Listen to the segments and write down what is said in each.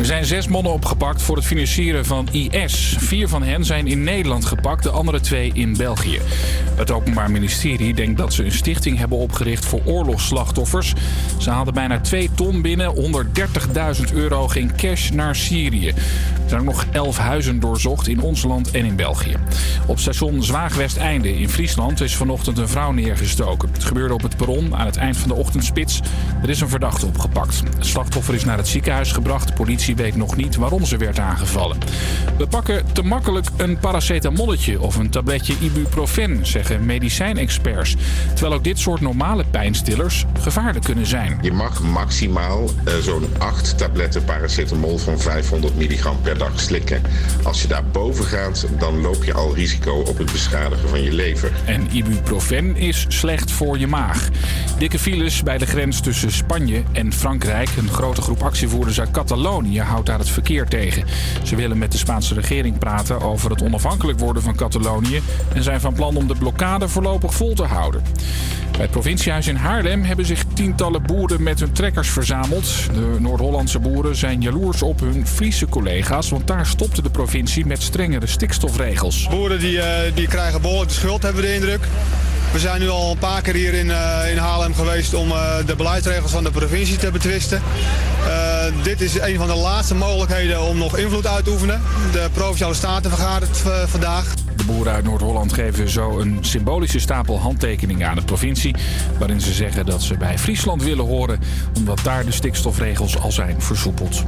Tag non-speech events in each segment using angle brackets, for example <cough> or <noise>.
Er zijn zes mannen opgepakt voor het financieren van IS. Vier van hen zijn in Nederland gepakt, de andere twee in België. Het Openbaar Ministerie denkt dat ze een stichting hebben opgericht voor oorlogsslachtoffers. Ze haalden bijna 2 ton binnen, 130.000 euro ging cash naar Syrië. Er zijn nog 11 huizen doorzocht in ons land en in België. Op station Zwaagwesteinde in Friesland is vanochtend een vrouw neergestoken. Het gebeurde op het perron aan het eind van de ochtendspits. Er is een verdachte opgepakt. Het slachtoffer is naar het ziekenhuis gebracht. De politie weet nog niet waarom ze werd aangevallen. We pakken te makkelijk een paracetamolletje of een tabletje ibuprofen, zeggen medicijnexperts. Terwijl ook dit soort normale pijnstillers gevaarlijk kunnen zijn. Je mag maximaal uh, zo'n 8 tabletten paracetamol van 500 milligram per dag slikken. Als je daar boven gaat, dan loop je al risico op het beschadigen van je lever. En ibuprofen is slecht voor je maag. Dikke files bij de grens tussen Spanje en Frankrijk. Een grote groep actievoerders uit Catalonië houdt daar het verkeer tegen. Ze willen met de Spaanse regering praten over het onafhankelijk worden van Catalonië en zijn van plan om de blokkade voorlopig vol te houden. Bij het provinciehuis in Haarlem hebben zich tientallen boeren met hun trekkers verzameld. De Noord-Hollandse boeren zijn jaloers op hun Friese collega's, want daar stopte de provincie met strengere stikstofregels. Boeren die, uh, die krijgen behoorlijk de schuld, hebben we de indruk. We zijn nu al een paar keer hier in, uh, in Haarlem geweest om uh, de beleidsregels van de provincie te betwisten. Uh, dit is een van de laatste mogelijkheden om nog invloed uit te oefenen. De Provinciale Staten vergadert vandaag. Boeren uit Noord-Holland geven zo een symbolische stapel handtekeningen aan de provincie. Waarin ze zeggen dat ze bij Friesland willen horen, omdat daar de stikstofregels al zijn versoepeld.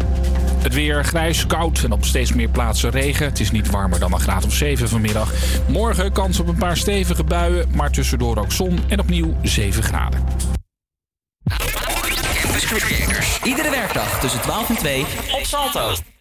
Het weer grijs, koud en op steeds meer plaatsen regen. Het is niet warmer dan een graad of 7 vanmiddag. Morgen kans op een paar stevige buien, maar tussendoor ook zon en opnieuw 7 graden. Iedere werkdag tussen 12 en 2 op Salto.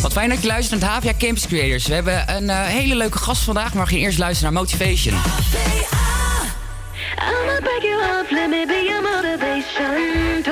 Wat fijn dat je luistert naar het HVA Campus Creators. We hebben een uh, hele leuke gast vandaag, maar we gaan eerst luisteren naar Motivation. I'ma break you off, let me be your motivation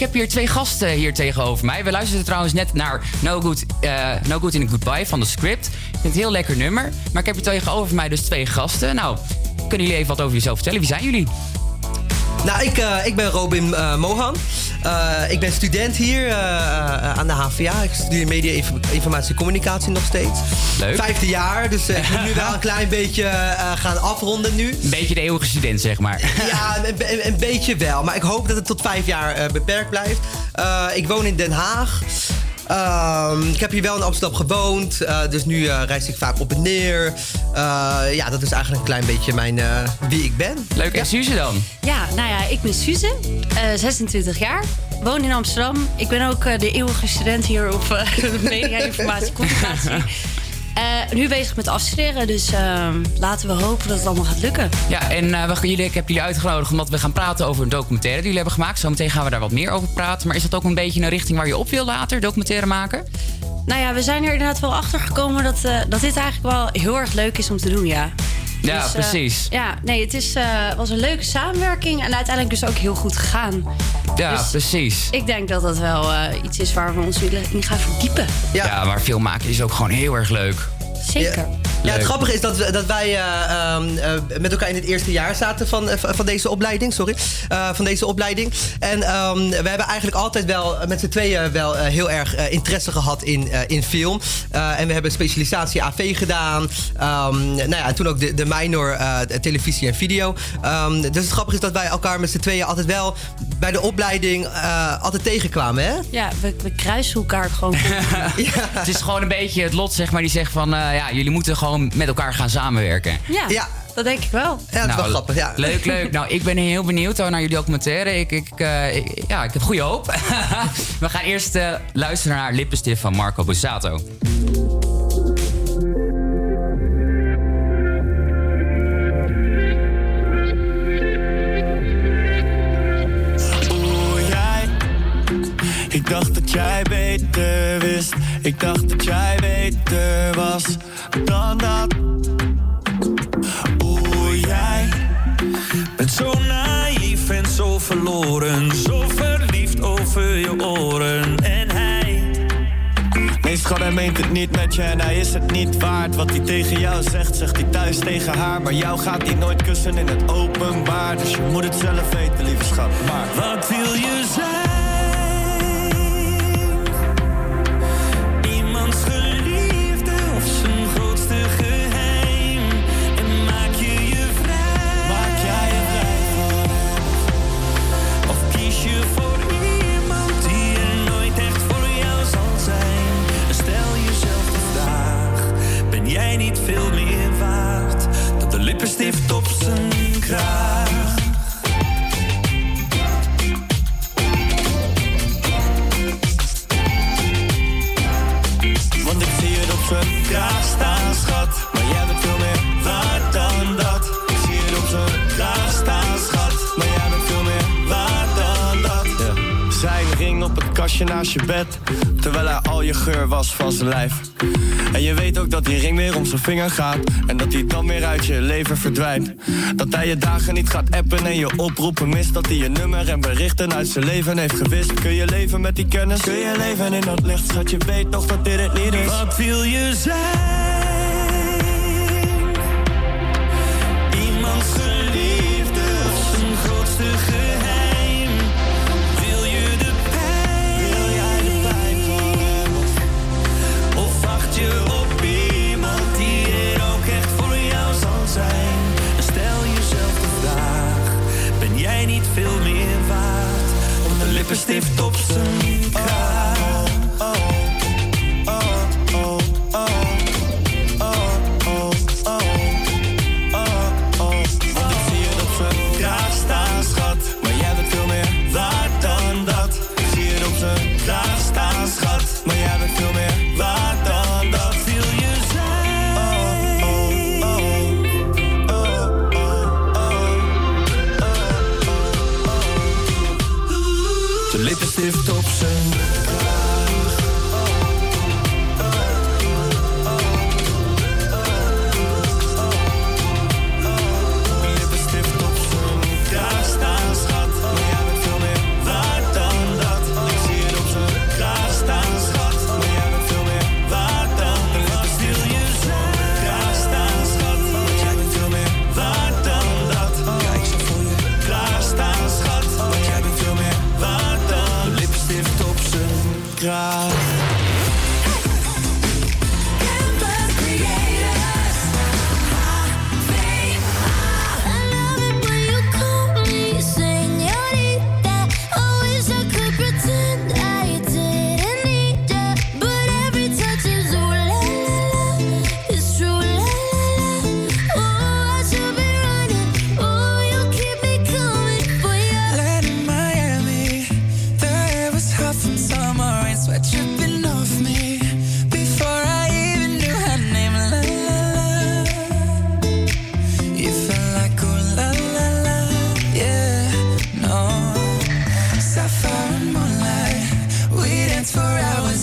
ik heb hier twee gasten hier tegenover mij. We luisterden trouwens net naar No Good, uh, no Good in a Goodbye van de script. Ik vind het een heel lekker nummer. Maar ik heb hier tegenover mij dus twee gasten. Nou, kunnen jullie even wat over jezelf vertellen? Wie zijn jullie? Nou, ik, uh, ik ben Robin uh, Mohan. Uh, ik ben student hier aan de HVA. Ik studeer media, informatie en communicatie nog steeds. Leuk. Vijfde jaar, dus ik moet nu wel een klein beetje gaan afronden nu. Een beetje de eeuwige student, zeg maar. <laughs> ja, een, een, beetje wel. Maar ik hoop dat het tot vijf jaar beperkt blijft. ik woon in Den Haag. Uh, ik heb hier wel in Amsterdam gewoond, uh, dus nu uh, reis ik vaak op en neer. Uh, ja, dat is eigenlijk een klein beetje mijn, wie ik ben. Leuk, en Suze dan? Ja, nou ja, ik ben Suze, 26 jaar, woon in Amsterdam. Ik ben ook de eeuwige student hier op <laughs> media, informatie, communicatie. Uh, nu bezig met afstuderen, dus uh, laten we hopen dat het allemaal gaat lukken. Ja, en uh, we, jullie, ik heb jullie uitgenodigd omdat we gaan praten over een documentaire die jullie hebben gemaakt. Zometeen gaan we daar wat meer over praten. Maar is dat ook een beetje een richting waar je op wil later, documentaire maken? Nou ja, we zijn er inderdaad wel achter gekomen dat, dat dit eigenlijk wel heel erg leuk is om te doen, ja. Ja, dus, precies. ja, nee, het is, was een leuke samenwerking en uiteindelijk dus ook heel goed gegaan. Ja, dus precies. Ik denk dat dat wel iets is waar we ons willen in gaan verdiepen. Ja, ja maar film maken is ook gewoon heel erg leuk. Zeker. Ja, het grappige is dat, we, dat wij uh, uh, met elkaar in het eerste jaar zaten van, van deze opleiding. Sorry. van deze opleiding. En um, we hebben eigenlijk altijd wel met z'n tweeën wel heel erg interesse gehad in, in film. en we hebben specialisatie AV gedaan. Um, nou ja, en toen ook de, de minor televisie en video. Um, dus het grappige is dat wij elkaar met z'n tweeën altijd wel bij de opleiding altijd tegenkwamen. Hè? Ja, we, we kruisen elkaar gewoon. <laughs> ja. Het is gewoon een beetje het lot, zeg maar, die zegt van ja, jullie moeten gewoon met elkaar gaan samenwerken. Ja, ja. dat denk ik wel. Ja, dat is wel nou, grappig. Ja. Leuk, leuk. Nou, ik ben heel benieuwd naar jullie documentaire. Ik, ik, uh, ik ja, ik heb goede hoop. <laughs> We gaan eerst uh, luisteren naar Lippenstift van Marco Bussato. Ik dacht dat jij beter wist. Ik dacht dat jij beter was dan dat. Oeh, jij bent zo naïef en zo verloren. Zo verliefd over je oren. En hij. Nee, schat, hij meent het niet met je en hij is het niet waard. Wat hij tegen jou zegt, zegt hij thuis tegen haar. Maar jou gaat hij nooit kussen in het openbaar. Dus je moet het zelf weten, lieve schat. Maar wat wil je zijn? Kastje naast je bed. Terwijl hij al je geur was van zijn lijf. En je weet ook dat die ring weer om zijn vinger gaat. En dat hij dan weer uit je leven verdwijnt. Dat hij je dagen niet gaat appen en je oproepen mist. Dat hij je nummer en berichten uit zijn leven heeft gewist. Kun je leven met die kennis? Kun je leven in dat licht? Schat, je weet toch dat dit het niet is. Wat wil je zijn? leeft op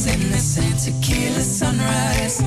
in and tequila sunrise.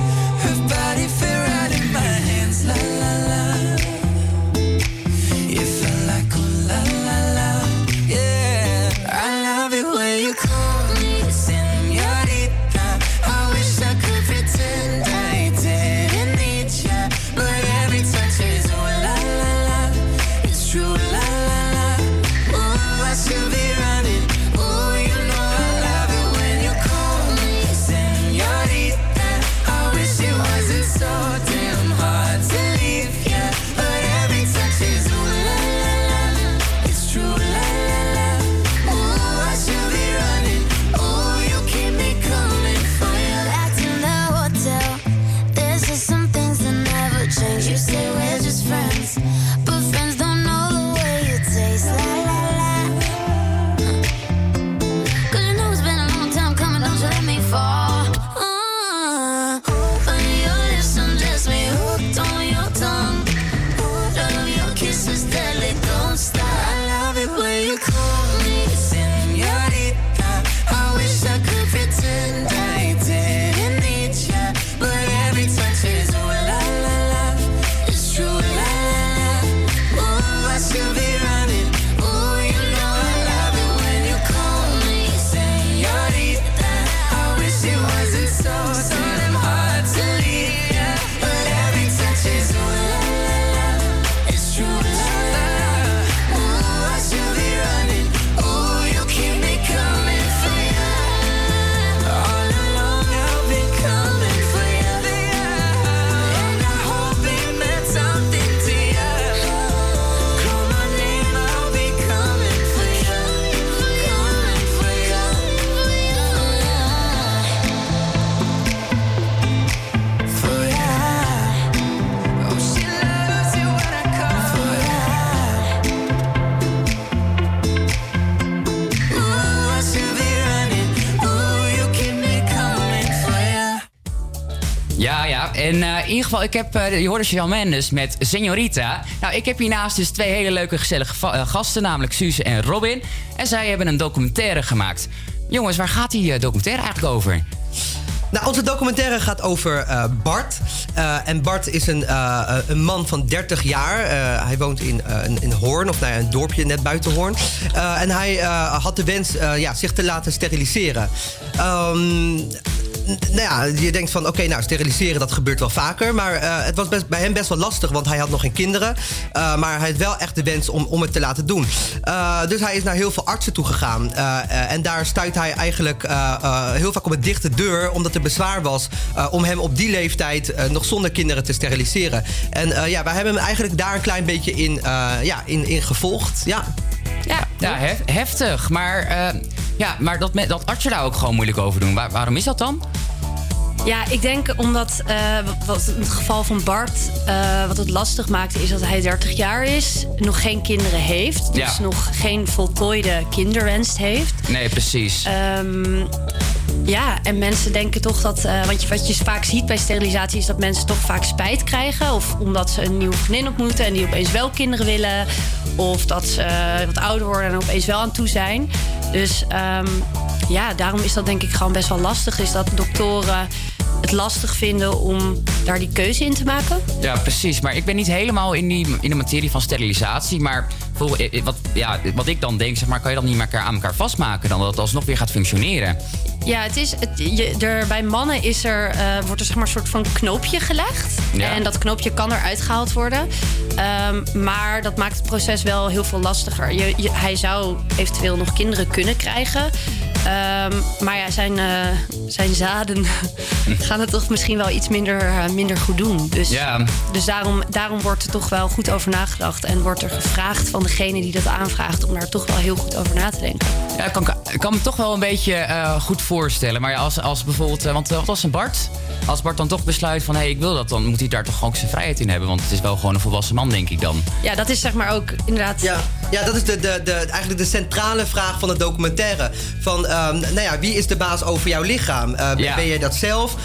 ieder geval, ik heb, uh, je hoorde Jean Mendes met Senorita. Nou, ik heb hiernaast dus twee hele leuke, gezellige eh, gasten, namelijk Suze en Robin. En zij hebben een documentaire gemaakt. Jongens, waar gaat die eh, documentaire eigenlijk over? Nou, onze documentaire gaat over Bart. En Bart is een, een man van 30 jaar. hij woont in, in, Hoorn, of nou een dorpje net buiten Hoorn. en hij had de wens ja, zich te laten steriliseren. Ehm, nou ja, je denkt van oké, nou steriliseren dat gebeurt wel vaker. Maar eh, het was bij hem best wel lastig, want hij had nog geen kinderen. Eh, maar hij had wel echt de wens om, om het te laten doen. Eh, dus hij is naar heel veel artsen toe gegaan. en daar stuit hij eigenlijk heel vaak op een dichte deur, omdat er bezwaar was om hem op die leeftijd nog zonder kinderen te steriliseren. En ja, wij hebben hem eigenlijk daar een klein beetje in, ja, in, in gevolgd. Ja. Ja, heftig. Maar, ja, maar dat, artsje dat artsen daar ook gewoon moeilijk over doen. Waarom is dat dan? Ja, ik denk omdat eh, wat in het geval van Bart, eh, wat het lastig maakte, is dat hij 30 jaar is, nog geen kinderen heeft, dus Ja. nog geen voltooide kinderwens heeft. Nee, precies. Ehm, ja, en mensen denken toch dat. eh, want je, wat je vaak ziet bij sterilisatie is dat mensen toch vaak spijt krijgen. Of omdat ze een nieuwe vriendin ontmoeten en die opeens wel kinderen willen. Of dat ze wat ouder worden en opeens wel aan toe zijn. Dus ehm, ja, daarom is dat denk ik gewoon best wel lastig. Is dat doktoren het lastig vinden om daar die keuze in te maken. Ja, precies. Maar ik ben niet helemaal in, die, in de materie van sterilisatie. Maar vol- eh, wat, ja, wat ik dan denk, zeg maar, kan je dat niet meer aan elkaar vastmaken? Dan dat het alsnog weer gaat functioneren. Ja, het is, het, je, er, bij mannen is er, eh, wordt er zeg maar een soort van knoopje gelegd. Ja. En dat knoopje kan eruit gehaald worden. Ehm, maar dat maakt het proces wel heel veel lastiger. Je, je- hij zou eventueel nog kinderen kunnen krijgen. Ehm, maar ja, zijn, eh, zijn zaden <laughs> gaan het toch misschien wel iets minder, eh, minder goed doen. Dus, Ja. dus daarom, daarom wordt er toch wel goed over nagedacht. En wordt er gevraagd van degene die dat aanvraagt... om daar toch wel heel goed over na te denken. Ja, kan, ik kan me toch wel een beetje eh, goed voorstellen. Maar ja, als, als bijvoorbeeld, eh, want eh, wat was een Bart? Als Bart dan toch besluit van hé, ik wil dat, dan moet hij daar toch ook zijn vrijheid in hebben. Want het is wel gewoon een volwassen man, denk ik dan. Ja, dat is zeg maar ook inderdaad... Ja, ja dat is de, de, de, eigenlijk de centrale vraag van de documentaire. Van, ehm, nou ja, wie is de baas over jouw lichaam? Eh, ben- Ja. Ben jij dat zelf?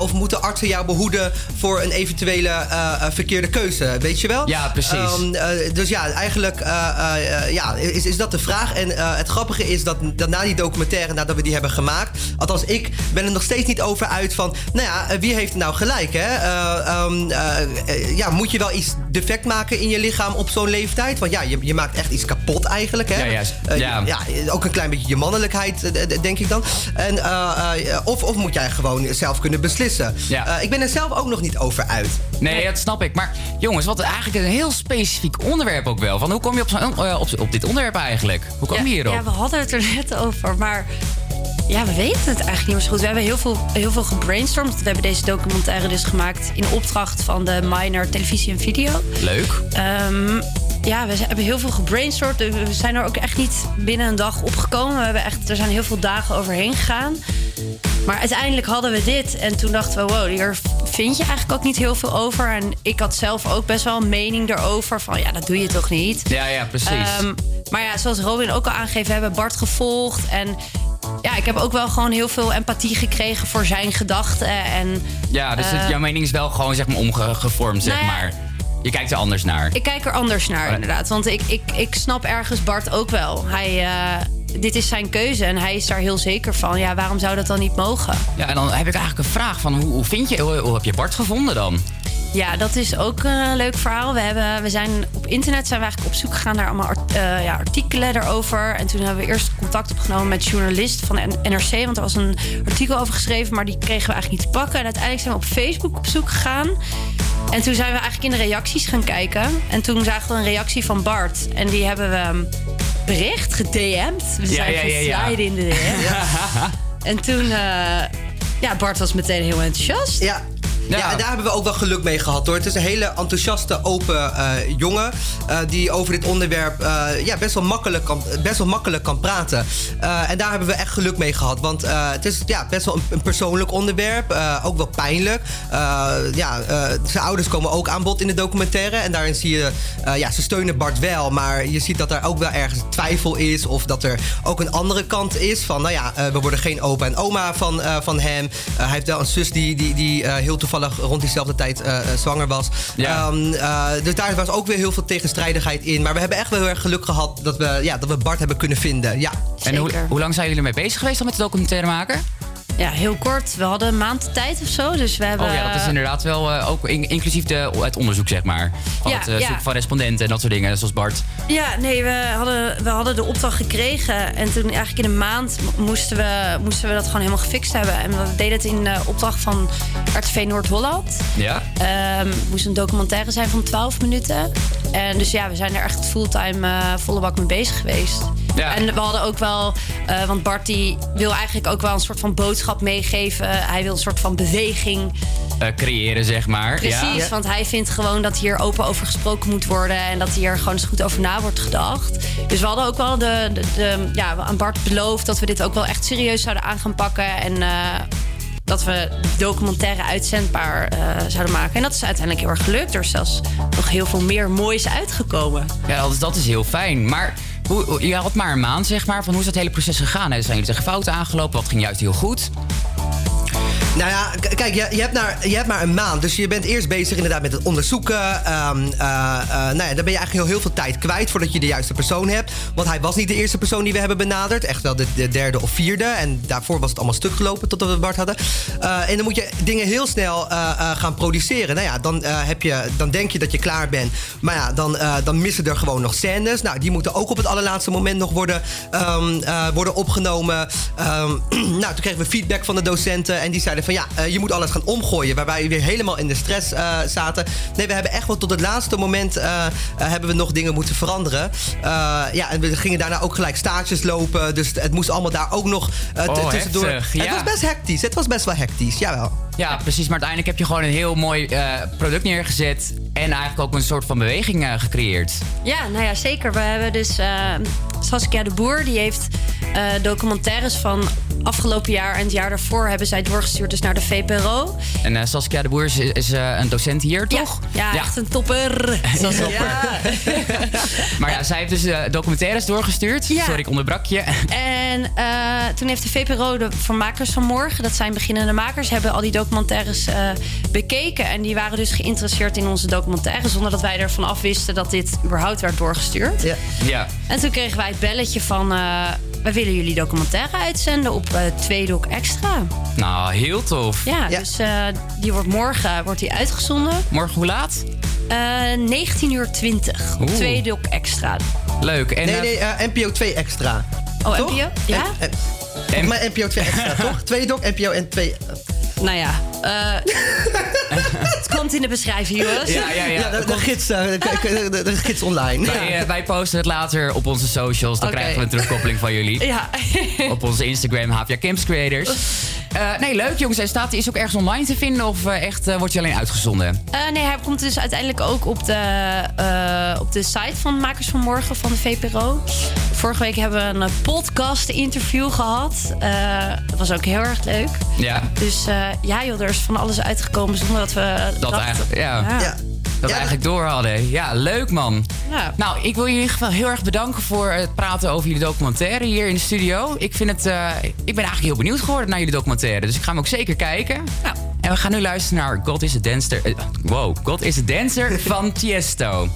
Of moeten artsen jou behoeden voor een eventuele verkeerde keuze? Weet je wel? Ja, precies. Ehm, eh, dus ja, eigenlijk eh, eh, eh, ja, is, is dat de vraag. En eh, het grappige is dat, dat na die documentaire, nadat we die hebben gemaakt... althans, ik ben er nog steeds niet over uit van... nou ja, eh, wie heeft nou gelijk, hè? Eh, ehm, eh, ja, moet je wel iets defect maken in je lichaam op zo'n leeftijd? Want ja, je, je maakt echt iets kapot eigenlijk, hè? Ja, juist. Ja. ja, ook een klein beetje je mannelijkheid, denk ik dan. En, of, of moet jij gewoon zelf kunnen beslissen? Ja. Eh, ik ben er zelf ook nog niet over uit. Nee, dat snap ik. Maar jongens, wat eigenlijk een heel specifiek onderwerp ook wel. Van hoe kom je op, zo'n- op, op dit onderwerp eigenlijk? Hoe kom je hierop? Ja, we hadden het er net over, maar ja, we weten het eigenlijk niet meer zo goed. We hebben heel veel, heel veel gebrainstormd. We hebben deze documentaire dus gemaakt in opdracht van de Minor Televisie en Video. Leuk. Ehm, ja, we hebben heel veel gebrainstormd. We we zijn er ook echt niet binnen een dag opgekomen. We hebben echt, er zijn heel veel dagen overheen gegaan. Maar uiteindelijk hadden we dit. En toen dachten we, wow, hier vind je eigenlijk ook niet heel veel over. En ik had zelf ook best wel een mening erover. Van ja, dat doe je toch niet? Ja, ja, precies. Ehm, maar ja, zoals Robin ook al aangeeft, we hebben Bart gevolgd. En ja, ik heb ook wel gewoon heel veel empathie gekregen voor zijn gedachten. En ja, dus het- eh, jouw mening is wel gewoon zeg maar omgevormd, zeg nou ja, maar. Je kijkt er anders naar. Ik kijk er anders naar, Oh. inderdaad. Want ik, ik, ik snap ergens Bart ook wel. Hij, eh, dit is zijn keuze en hij is daar heel zeker van. Ja, waarom zou dat dan niet mogen? Ja, en dan heb ik eigenlijk een vraag van hoe, hoe vind je, hoe, hoe heb je Bart gevonden dan? Ja, dat is ook een leuk verhaal. We, hebben, we zijn op internet zijn we eigenlijk op zoek gegaan naar allemaal art- eh, ja, artikelen daarover. En toen hebben we eerst contact opgenomen met journalisten van de NRC. Want er was een artikel over geschreven, maar die kregen we eigenlijk niet te pakken. En uiteindelijk zijn we op Facebook op zoek gegaan. En toen zijn we eigenlijk in de reacties gaan kijken. En toen zagen we een reactie van Bart. En die hebben we um, bericht, gedM'd. We zijn ja, in de DM. <laughs> En toen, eh, ja, Bart was meteen heel enthousiast. Ja. Ja. en daar hebben we ook wel geluk mee gehad hoor. Het is een hele enthousiaste, open eh, jongen. eh, die over dit onderwerp eh, ja, best, wel makkelijk kan, best wel makkelijk kan praten. En daar hebben we echt geluk mee gehad. Want het is ja, best wel een, een persoonlijk onderwerp. ook wel pijnlijk. Ja, zijn ouders komen ook aan bod in de documentaire. En daarin zie je, ja, ze steunen Bart wel. Maar je ziet dat er ook wel ergens twijfel is. Of dat er ook een andere kant is. Van nou ja, we worden geen opa en oma van, van hem. Hij heeft wel een zus die, die, die heel toevallig rond diezelfde tijd eh, eh, zwanger was. Ja. Ehm, eh, dus daar was ook weer heel veel tegenstrijdigheid in. Maar we hebben echt wel heel erg geluk gehad dat we, ja, dat we Bart hebben kunnen vinden. Ja. En hoe, hoe lang zijn jullie ermee bezig geweest dan met de documentaire maken? Ja, heel kort. We hadden een maand tijd of zo. Dus we hebben. Oh ja, dat is inderdaad wel eh, ook in- inclusief de, het onderzoek, zeg maar. Van Ja, het ja. zoeken van respondenten en dat soort dingen, zoals Bart. Ja, nee, we hadden, we hadden de opdracht gekregen. En toen eigenlijk in een maand moesten we, moesten we dat gewoon helemaal gefixt hebben. En we deden het in de opdracht van RTV Noord-Holland. Ja? Ehm, het moest een documentaire zijn van 12 minuten. En dus ja, we zijn er echt fulltime eh, volle bak mee bezig geweest. Ja. En we hadden ook wel Eh, want Bart die wil eigenlijk ook wel een soort van boodschap meegeven. hij wil een soort van beweging. Eh, creëren, zeg maar. Precies, Ja. want hij vindt gewoon dat hier open over gesproken moet worden. En dat hier gewoon eens goed over na wordt gedacht. Dus we hadden ook wel de, de, de- ja, aan Bart beloofd dat we dit ook wel echt serieus zouden aan gaan pakken. En eh, dat we documentaire uitzendbaar eh, zouden maken. En dat is uiteindelijk heel erg gelukt. Er is zelfs nog heel veel meer moois uitgekomen. Ja, dat is, dat is heel fijn. Maar hoe, je had maar een maand, zeg maar. Van hoe is dat hele proces gegaan? Hè? Zijn jullie tegen fouten aangelopen? Wat ging juist heel goed? Nou ja, kijk, je, je, hebt maar, je hebt maar een maand. Dus je bent eerst bezig inderdaad met het onderzoeken. Eh, eh, nou ja, dan ben je eigenlijk heel, heel veel tijd kwijt voordat je de juiste persoon hebt. Want hij was niet de eerste persoon die we hebben benaderd. Echt wel de, de derde of vierde. En daarvoor was het allemaal stuk gelopen totdat we Bart hadden. Eh, en dan moet je dingen heel snel gaan produceren. Nou ja, dan, heb je, dan denk je dat je klaar bent. Maar ja, dan, dan missen er gewoon nog scènes. Nou, die moeten ook op het allerlaatste moment nog worden, ehm, eh, worden opgenomen. Ehm, <clears throat> nou, toen kregen we feedback van de docenten. En die zeiden van ja, eh, je moet alles gaan omgooien. Waarbij we weer helemaal in de stress eh, zaten. Nee, we hebben echt wel tot het laatste moment eh, hebben we nog dingen moeten veranderen. Ja, en we gingen daarna ook gelijk stages lopen. Dus het moest allemaal daar ook nog Oh, tussendoor. heftig, Het ja. was best hectisch. Het was best wel hectisch, jawel. Ja, precies. Maar uiteindelijk heb je gewoon een heel mooi eh, product neergezet. En eigenlijk ook een soort van beweging eh, gecreëerd. Ja, nou ja, zeker. We hebben dus eh, Saskia de Boer, die heeft documentaires van afgelopen jaar en het jaar daarvoor hebben zij doorgestuurd dus naar de VPRO. En Saskia de Boer is, is een docent hier, toch? Ja, echt een topper. Ja. <laughs> Maar ja, zij heeft dus documentaires doorgestuurd. Sorry, ik onderbrak je. En toen heeft de VPRO, de voor makers van morgen, dat zijn beginnende makers, hebben al die documentaires eh, bekeken. En die waren dus geïnteresseerd in onze documentaires, zonder dat wij ervan af wisten dat dit überhaupt werd doorgestuurd. Ja. Ja. En toen kregen wij het belletje van, eh wij willen jullie documentaire uitzenden op eh Tweedok Extra. Nou, heel tof. Ja, dus eh, die wordt morgen wordt die uitgezonden. Morgen hoe laat? Eh 19 uur 20 op Oeh. Tweedok Extra. Leuk. En, nee, nee, NPO 2 extra. Oh, Toch? NPO? Ja? <laughs> En, en, maar NPO 2 extra, toch? Twee dok, NPO en 2... Nou ja, eh, <laughs> het komt in de beschrijving, jongens. Ja, ja, ja. de, de gids, eh, de, de, de- de gids online. wij, eh, wij posten het later op onze socials. Dan krijgen we een terugkoppeling van jullie. Ja. Op onze Instagram, Havia Camps Creators. <laughs> Eh, nee, leuk jongens. En staat hij is ook ergens online te vinden of echt wordt hij alleen uitgezonden? Eh, nee, hij komt dus uiteindelijk ook op de, eh, op de site van Makers van Morgen van de VPRO. Vorige week hebben we een podcast-interview gehad. Eh, dat was ook heel erg leuk. Ja. Dus ja, joh, er is van alles uitgekomen zonder dat we Dat dachten- eigenlijk, ja. Ja. Dat we eigenlijk door hadden. Ja, leuk man. Ja. Nou, ik wil je in ieder geval heel erg bedanken voor het praten over jullie documentaire hier in de studio. Ik, vind het, eh, ik ben eigenlijk heel benieuwd geworden naar jullie documentaire. Dus ik ga hem ook zeker kijken. En we gaan nu luisteren naar God is a Dancer. eh, wow, God is a Dancer <laughs> van Tiesto.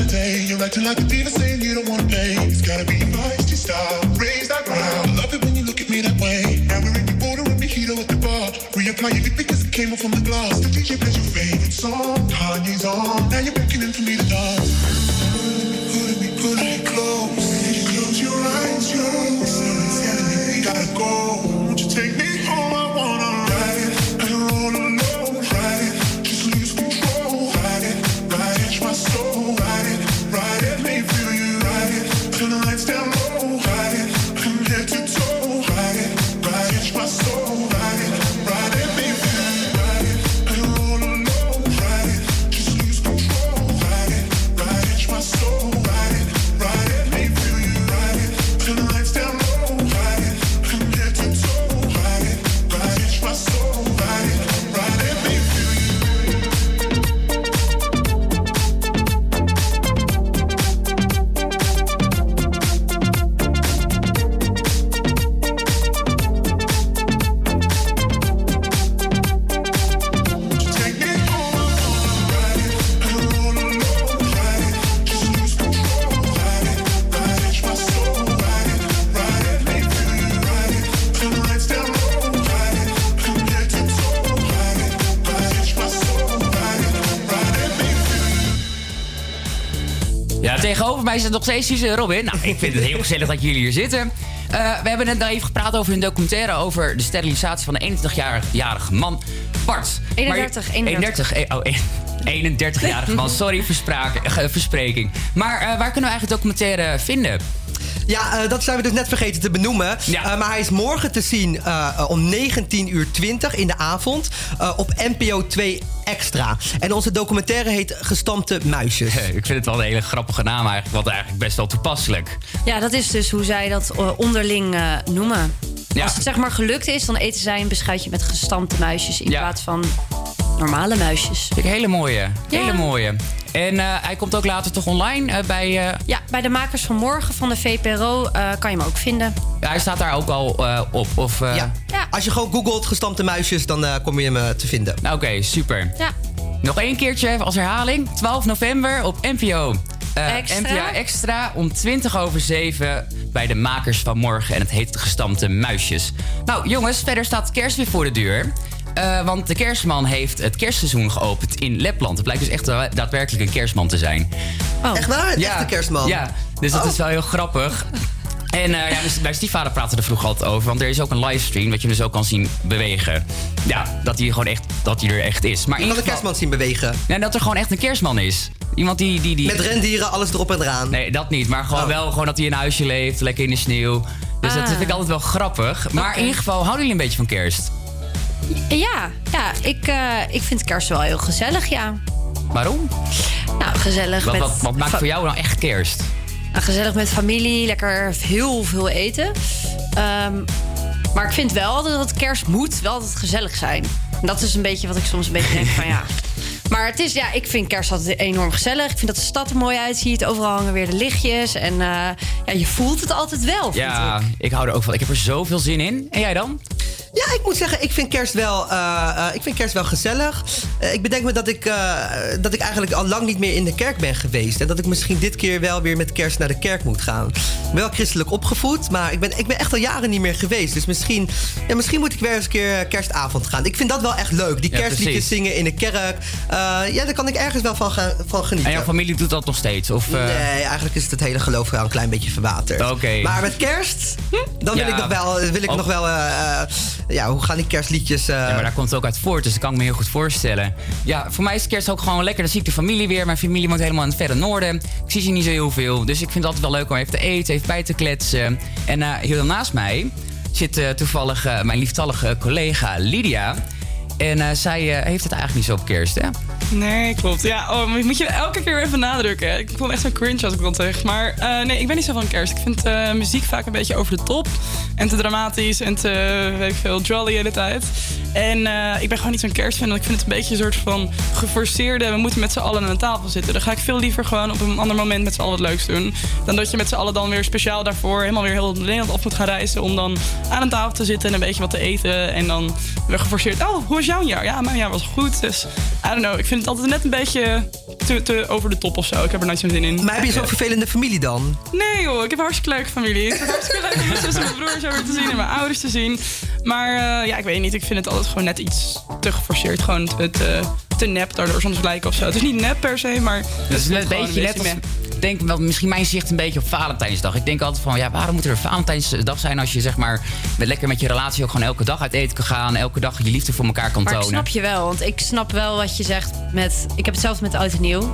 You're acting like a diva saying you don't want to pay. It's gotta be your feisty style. Raise that ground. Love it when you look at me that way. Now we're in the border and mojito at the bar. Reapply your because it came off on the glass. The DJ plays your favorite song. Kanye's on. Now you're beckoning for me to dance. Pulling me, pulling me close. Close your eyes, yo. Someone's telling me we gotta go. Mij zit nog steeds Suze Robin. Nou, ik vind het heel gezellig dat jullie hier zitten. Eh, we hebben net nog even gepraat over hun documentaire... over de sterilisatie van de 21-jarige man Bart. 31, Maar- 31. 31, eh, oh, 31-jarige man. Sorry, <laughs> verspraak, verspreking. Maar eh, waar kunnen we eigenlijk de documentaire vinden? Ja, eh, dat zijn we dus net vergeten te benoemen. Eh, maar hij is morgen te zien om 19 uur 20 in de avond eh, op NPO 2 Extra. En onze documentaire heet Gestampte Muisjes. Ik vind het wel een hele grappige naam eigenlijk. Wat eigenlijk best wel toepasselijk. Ja, dat is dus hoe zij dat eh, onderling eh, noemen. Als het zeg maar gelukt is, dan eten zij een beschuitje met gestampte muisjes in plaats van normale muisjes. Vind ik een hele mooie. Hele Ja. mooie. En eh, hij komt ook later toch online bij... eh, Ja, bij de makers van morgen van de VPRO eh, kan je hem ook vinden. ja, hij staat daar ook al eh, op. Of, eh, Ja. Als je gewoon googelt Gestampte Muisjes, dan eh, kom je hem eh, te vinden. Nou, Oké, super. Ja. Nog één keertje even als herhaling. 12 november op NPO. Eh, Extra. NPO Extra om 20 over 7 bij de makers van morgen. En het heet Gestampte Muisjes. Nou jongens, verder staat kerst weer voor de deur. Eh, want de kerstman heeft het kerstseizoen geopend in Lapland. Het blijkt dus echt da- daadwerkelijk een kerstman te zijn. Echt waar? Een Ja. echte kerstman? Ja, dus dat Oh. is wel heel grappig. En eh, ja, dus bij stiefvader praten we er vroeger altijd over. Want er is ook een livestream dat je dus ook kan zien bewegen. Ja, dat hij gewoon echt, dat hij er echt is. Maar kan geval- kerstman zien bewegen. Ja, dat er gewoon echt een kerstman is. Iemand die... die, die... Met rendieren, alles erop en eraan. Nee, dat niet. Maar Oh. gewoon wel gewoon dat hij in een huisje leeft, lekker in de sneeuw. Dus dat Ah. vind ik altijd wel grappig. Maar in ieder geval, houden jullie een beetje van kerst? Ja, ja ik, eh, ik vind kerst wel heel gezellig, ja. Waarom? Nou, gezellig Wat, met... wat, wat maakt voor jou nou echt kerst? Nou, gezellig met familie, lekker heel veel eten. Ehm, maar ik vind wel dat het kerst moet wel altijd gezellig zijn. En dat is een beetje wat ik soms een beetje denk van ja. <laughs> Maar het is, ja, ik vind kerst altijd enorm gezellig. Ik vind dat de stad er mooi uitziet. Overal hangen weer de lichtjes. En eh, ja, je voelt het altijd wel. Ja, ik. hou er ook van. Ik heb er zoveel zin in. En jij dan? Ja, ik moet zeggen, ik vind kerst wel, eh, eh, ik vind kerst wel gezellig. Eh, ik bedenk me dat ik, dat ik eigenlijk al lang niet meer in de kerk ben geweest. En dat ik misschien dit keer wel weer met kerst naar de kerk moet gaan. Wel christelijk opgevoed, maar ik ben, ik ben echt al jaren niet meer geweest. Dus misschien, ja, misschien moet ik weer eens een keer kerstavond gaan. Ik vind dat wel echt leuk. Die Ja, kerstliedjes precies. zingen in de kerk. Ja, daar kan ik ergens wel van, gaan- van genieten. En jouw familie doet dat nog steeds? Of, Nee, eigenlijk is het, het hele geloof wel een klein beetje verwaterd. Oké. Maar met kerst, dan wil Ja, ik nog wel, wil ik ook- nog wel ja, hoe gaan die kerstliedjes... eh, Ja, maar daar komt het ook uit voort, dus dat kan ik me heel goed voorstellen. Ja, voor mij is kerst ook gewoon lekker. Dan zie ik de familie weer. Mijn familie woont helemaal in het verre noorden. Ik zie ze niet zo heel veel. Dus ik vind het altijd wel leuk om even te eten, even bij te kletsen. En eh, hier naast mij zit eh, toevallig mijn lieftallige collega Lydia. En eh, zij eh, heeft het eigenlijk niet zo op kerst, hè? Nee, klopt. Ja, oh, moet je elke keer even nadrukken. Ik vond echt zo cringe als ik dat zeg. Maar eh, nee, ik ben niet zo van kerst. Ik vind muziek vaak een beetje over de top. En te dramatisch en te, weet veel, jolly de hele tijd. En eh, ik ben gewoon niet zo'n kerstfan. want Ik vind het een beetje een soort van geforceerde... we moeten met z'n allen aan een tafel zitten. Dan ga ik veel liever gewoon op een ander moment met z'n allen wat leuks doen. Dan dat je met z'n allen dan weer speciaal daarvoor... helemaal weer heel Nederland af moet gaan reizen... om dan aan een tafel te zitten en een beetje wat te eten. En dan weer geforceerd... oh, hoe was jouw jaar? Ja, mijn jaar was goed. Dus, I don't know. Ik vind het altijd net een beetje te, te over de top of zo. Ik heb er nooit zo'n zin in. Maar heb je zo'n vervelende familie dan? Nee joh, ik heb een hartstikke leuke familie. Ik het hartstikke leuk om mijn zus en mijn broer zo weer te zien en mijn ouders te zien. Maar eh, ja, ik weet niet. Ik vind het altijd gewoon net iets te geforceerd. Gewoon te, te, nep daardoor soms lijken of zo. Het is niet nep per se, maar... Het is een beetje net als, ik denk wel, misschien mijn zicht een beetje op Valentijnsdag. Ik denk altijd van, ja, waarom moet er een Valentijnsdag zijn als je zeg maar met, lekker met je relatie ook gewoon elke dag uit eten kan gaan, elke dag je liefde voor elkaar kan Maar ik tonen. snap je wel, want ik snap wel wat je zegt met... Ik heb hetzelfde met Oud en Nieuw.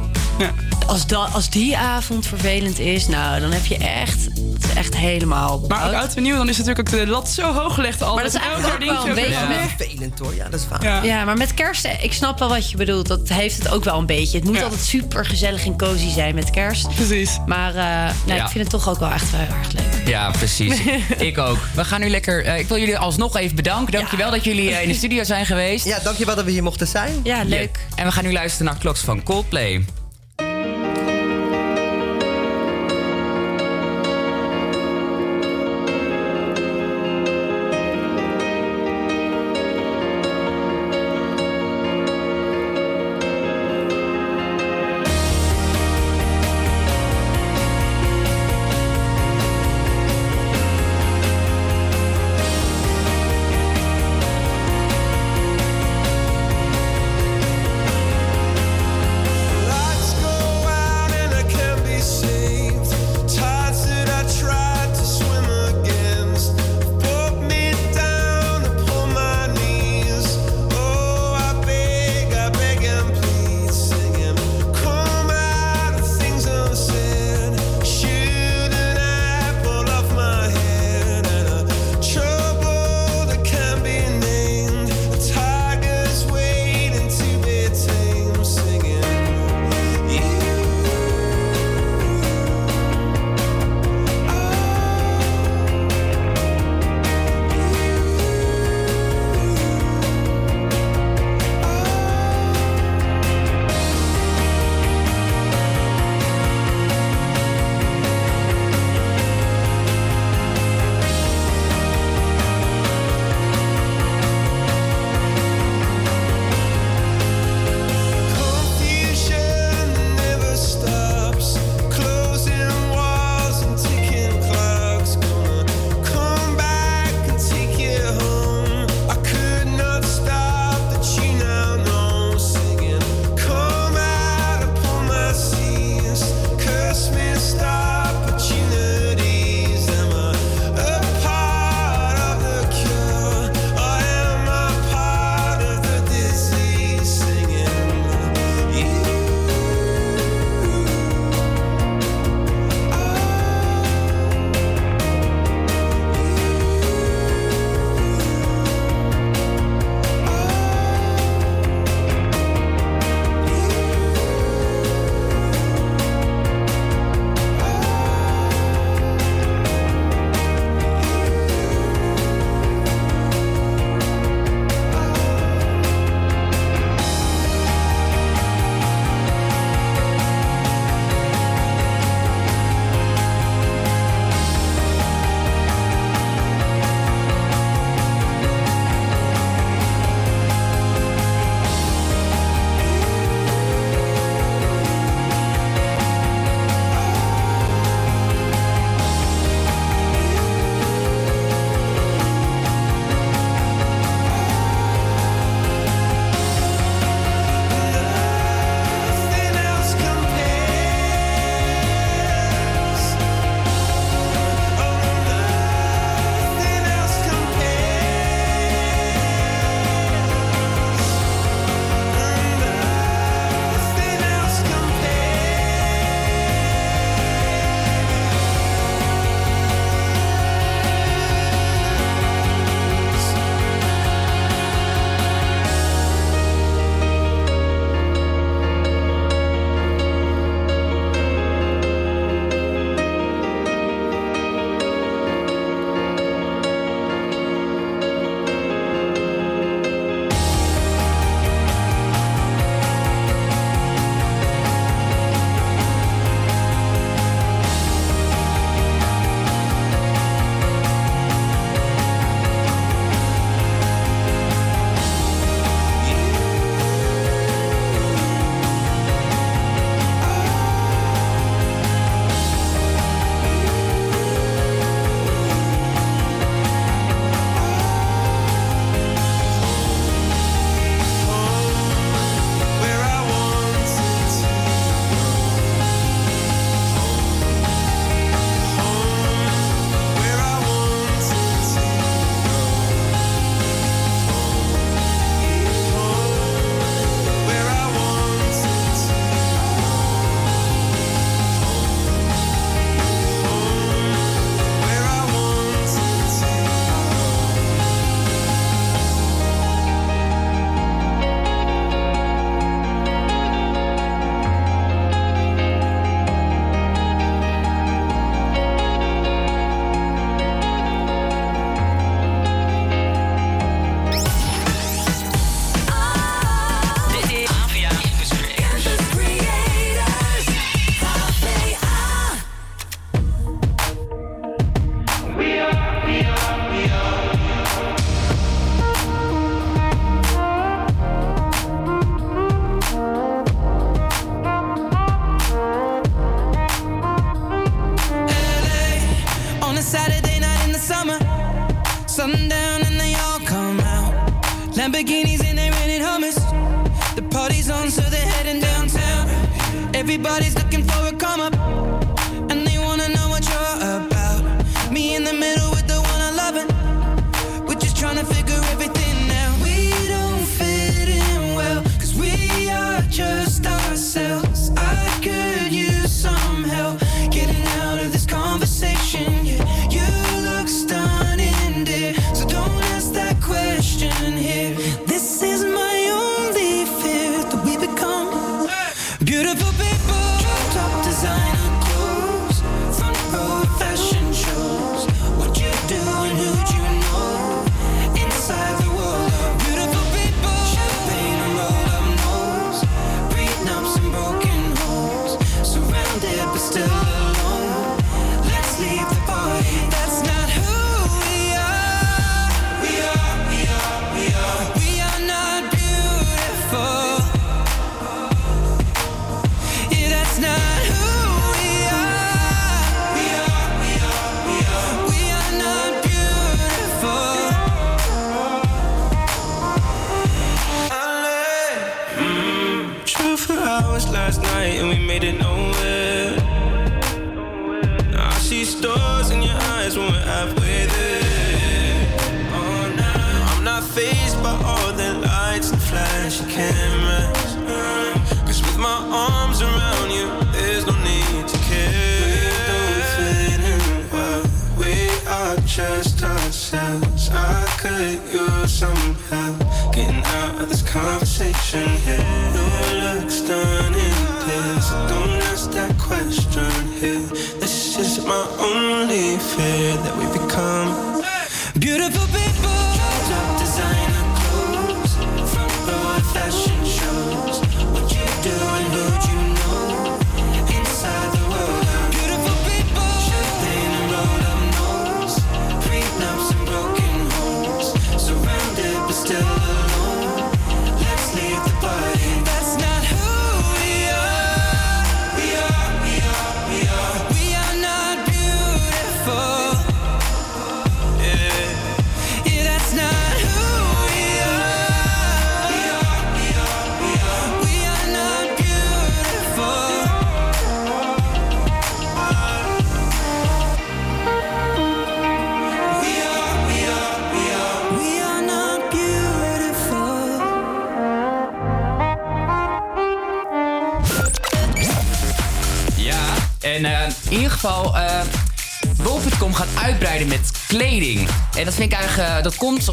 Als, da, als die avond vervelend is, nou, dan heb je echt... Het is echt helemaal... Maar ook oud en nieuw, dan is natuurlijk ook de lat zo hoog gelegd al. Maar dat is eigenlijk ook wel een beetje met- vervelend hoor, ja, dat is waar. Ja. Ja, maar met kerst, eh, ik snap wel wat je bedoelt. Dat heeft het ook wel een beetje. Het moet altijd super gezellig en cozy zijn met kerst. Precies. Maar eh, Ja. ik vind het toch ook wel echt wel heel erg leuk. Ja, precies. <laughs> ik ook. We gaan nu lekker. eh, ik wil jullie alsnog even bedanken. Dankjewel dat jullie eh, in de studio zijn geweest. Ja, dankjewel dat we hier mochten zijn. Ja, leuk. En we gaan nu luisteren naar Kloks van Coldplay.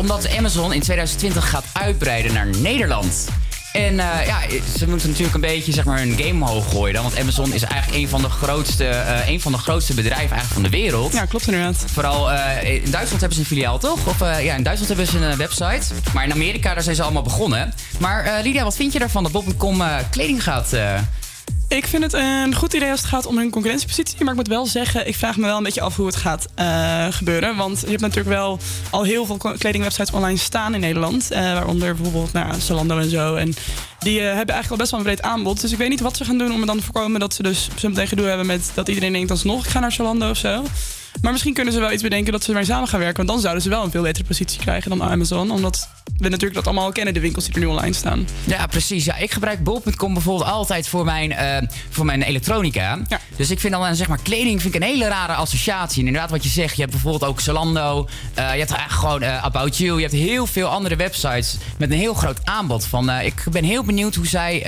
Omdat Amazon in 2020 gaat uitbreiden naar Nederland. En eh, ja, ze moeten natuurlijk een beetje zeg maar, hun game omhoog gooien. Dan, want Amazon is eigenlijk een van de grootste, een van de grootste bedrijven eigenlijk van de wereld. Ja, klopt inderdaad. Vooral eh, in Duitsland hebben ze een filiaal, toch? Of ja, in Duitsland hebben ze een website. Maar in Amerika, daar zijn ze allemaal begonnen. Maar Lydia, wat vind je daarvan dat Bol.com eh, kleding gaat... Ik vind het een goed idee als het gaat om hun concurrentiepositie. Maar ik moet wel zeggen, ik vraag me wel een beetje af hoe het gaat eh, gebeuren. Want je hebt natuurlijk wel al heel veel kledingwebsites online staan in Nederland. eh, waaronder bijvoorbeeld nou, Zalando en zo. En die eh, hebben eigenlijk al best wel een breed aanbod. Dus ik weet niet wat ze gaan doen om er dan te voorkomen dat ze dus zo meteen gedoe hebben met dat iedereen denkt alsnog, ik ga naar Zalando of zo. Maar misschien kunnen ze wel iets bedenken dat ze ermee samen gaan werken. Want dan zouden ze wel een veel betere positie krijgen dan Amazon. Omdat we natuurlijk dat allemaal al kennen, de winkels die er nu online staan. Ja, precies. Ja, ik gebruik bol.com bijvoorbeeld altijd voor mijn, eh, voor mijn elektronica. Dus ik vind dan eh, zeg maar kleding vind ik een hele rare associatie. En inderdaad wat je zegt, je hebt bijvoorbeeld ook Zalando. eh, je hebt eigenlijk gewoon About You. Je hebt heel veel andere websites met een heel groot aanbod. Van, ik ben heel benieuwd hoe zij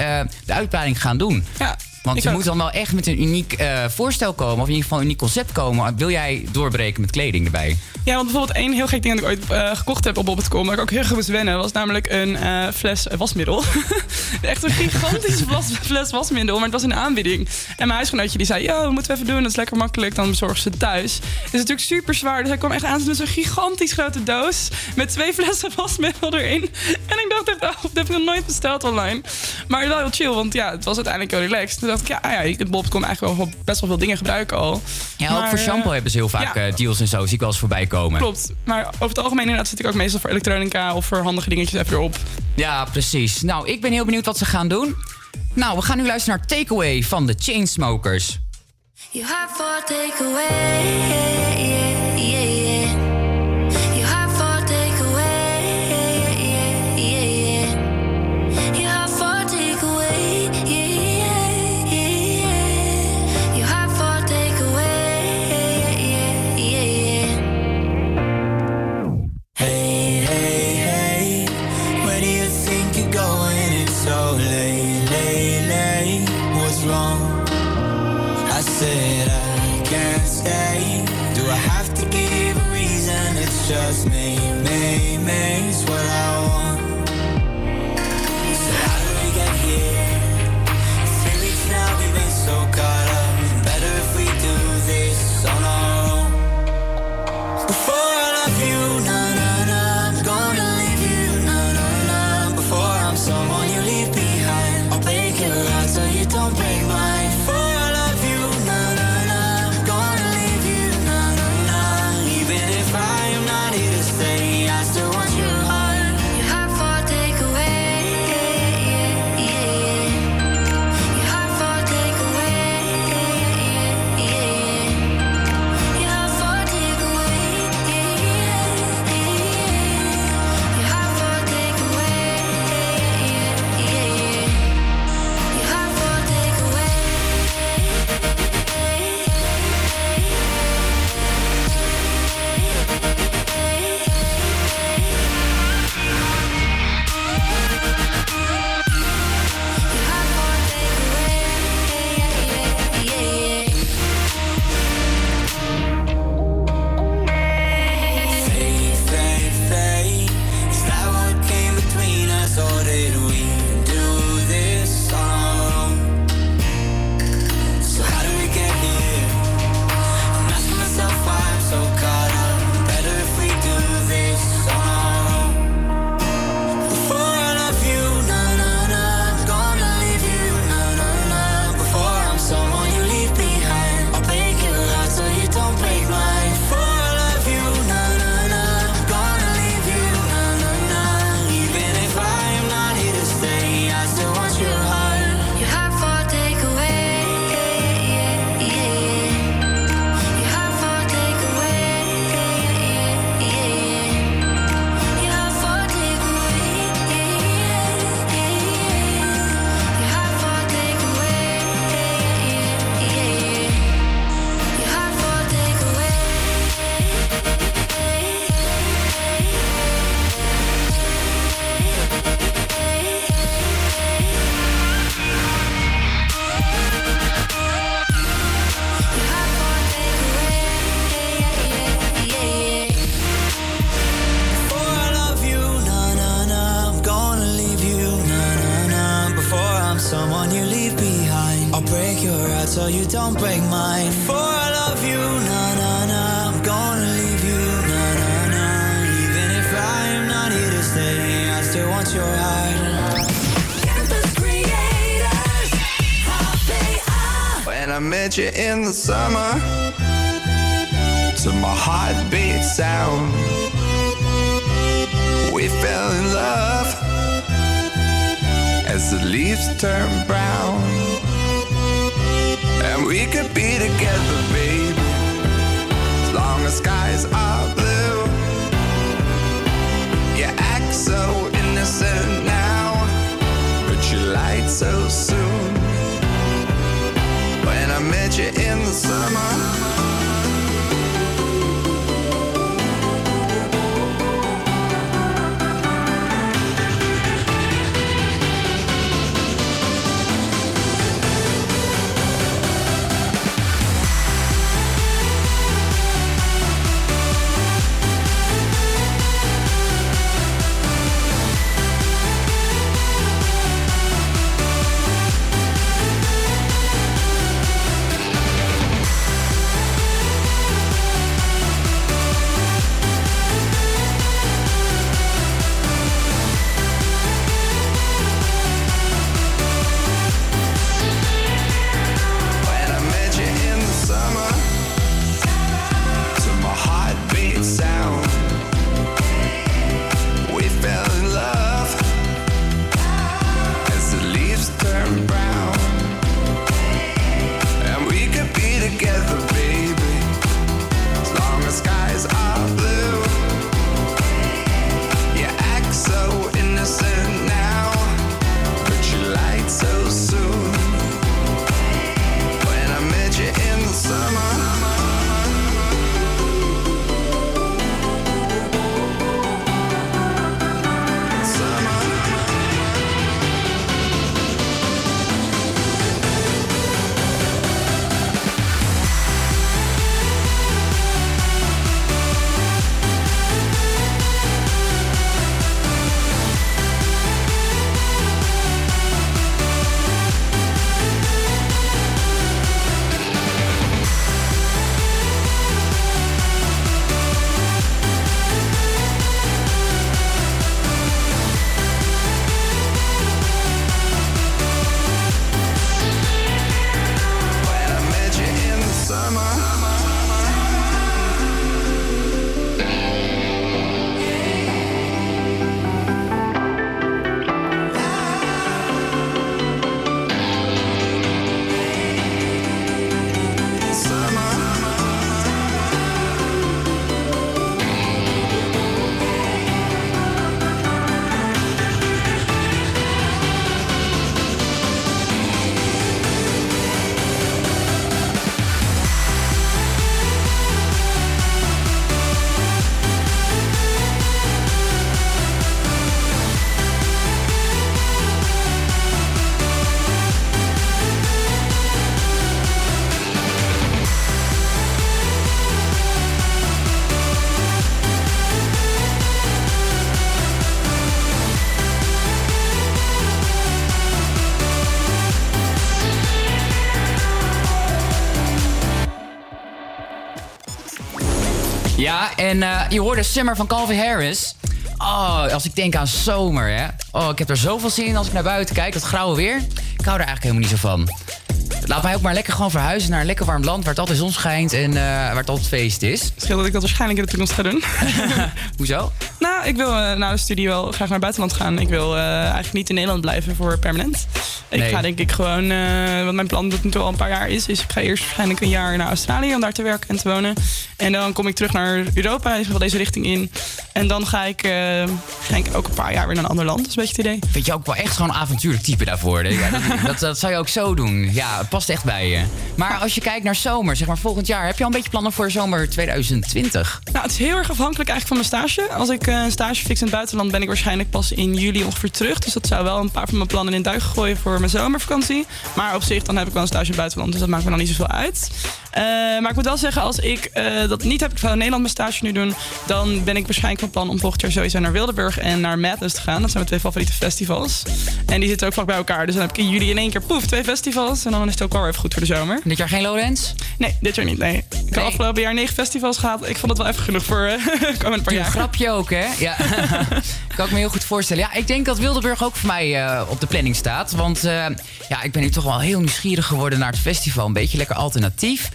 de uitbreiding gaan doen. Ja, Want ik je ook. moet dan wel echt met een uniek eh, voorstel komen. Of in ieder geval een uniek concept komen. Wil jij doorbreken met kleding erbij? Ja, want bijvoorbeeld één heel gek ding dat ik ooit eh, gekocht heb op bol.com, waar ik ook heel erg moest wennen, was namelijk een eh, fles wasmiddel. <laughs> Echt een gigantische <laughs> fles, fles wasmiddel, maar het was in de aanbieding. En mijn huisgenootje die zei, yo, dat moeten we even doen, dat is lekker makkelijk, dan bezorgen ze het thuis. Het is natuurlijk super zwaar, dus hij kwam echt aan met zo'n gigantisch grote doos, met twee <laughs> flessen wasmiddel erin. En ik dacht echt, oh, dat heb ik nog nooit besteld online. Maar wel heel chill, want ja, het was uiteindelijk heel relaxed. Dacht ik, ja, ah ja je kunt bol.com eigenlijk wel best wel veel dingen gebruiken al. Ja, ook voor shampoo eh, hebben ze heel vaak ja. eh, deals en zo. Zie ik wel eens voorbij komen. Klopt. Maar over het algemeen inderdaad zit ik ook meestal voor elektronica of voor handige dingetjes even erop. Ja, precies. Nou, ik ben heel benieuwd wat ze gaan doen. Nou, we gaan nu luisteren naar Takeaway van de Chainsmokers. You hot for takeaway, yeah, yeah, yeah, just me, en eh, je hoorde Summer van Calvin Harris. Oh, als ik denk aan zomer, hè. Oh, ik heb er zoveel zin in als ik naar buiten kijk. Dat grauwe weer. Ik hou er eigenlijk helemaal niet zo van. Laat mij ook maar lekker gewoon verhuizen naar een lekker warm land... waar het altijd zon schijnt en eh, waar het altijd feest is. Scheelt dat ik dat waarschijnlijk in de toekomst ga doen. <laughs> Hoezo? Nou, ik wil eh, na de studie wel graag naar het buitenland gaan. Ik wil eigenlijk niet in Nederland blijven voor permanent. Ik Nee. ga denk ik gewoon, wat mijn plan dat nu al een paar jaar is, is ik ga eerst waarschijnlijk een jaar naar Australië om daar te werken en te wonen. En dan kom ik terug naar Europa, in ieder geval deze richting in. En dan ga ik, eh, ga ik ook een paar jaar weer naar een ander land. Dat is een beetje het idee. Vind je ook wel echt gewoon een avontuurlijk type daarvoor? Ja, dat, dat, dat zou je ook zo doen. Ja, het past echt bij je. Maar als je kijkt naar zomer, zeg maar volgend jaar... heb je al een beetje plannen voor zomer 2020? Nou, het is heel erg afhankelijk eigenlijk van mijn stage. Als ik eh, een stage fix in het buitenland, ben ik waarschijnlijk pas in juli ongeveer terug. Dus dat zou wel een paar van mijn plannen in duik gooien voor mijn zomervakantie. Maar op zich, dan heb ik wel een stage in het buitenland. Dus dat maakt me dan niet zoveel uit. Eh, maar ik moet wel zeggen, als ik dat niet heb, ik ga in Nederland mijn stage nu doen. Dan ben ik waarschijnlijk van plan om volgend jaar sowieso naar Wildeburg en naar Madness te gaan. Dat zijn mijn twee favoriete festivals. En die zitten ook vlak bij elkaar. Dus dan heb ik in juli in één keer poef, twee festivals. En dan is het ook wel weer even goed voor de zomer. Dit jaar geen Lowlands? Nee, dit jaar niet. Nee. Ik heb afgelopen jaar negen festivals gehad. Ik vond het wel even genoeg voor eh <laughs> komende paar Een jaar. grapje ook, hè? Ja. <laughs> kan ik me heel goed voorstellen. Ja, ik denk dat Wildeburg ook voor mij eh, op de planning staat. Want eh, ja, ik ben nu toch wel heel nieuwsgierig geworden naar het festival. Een beetje lekker alternatief.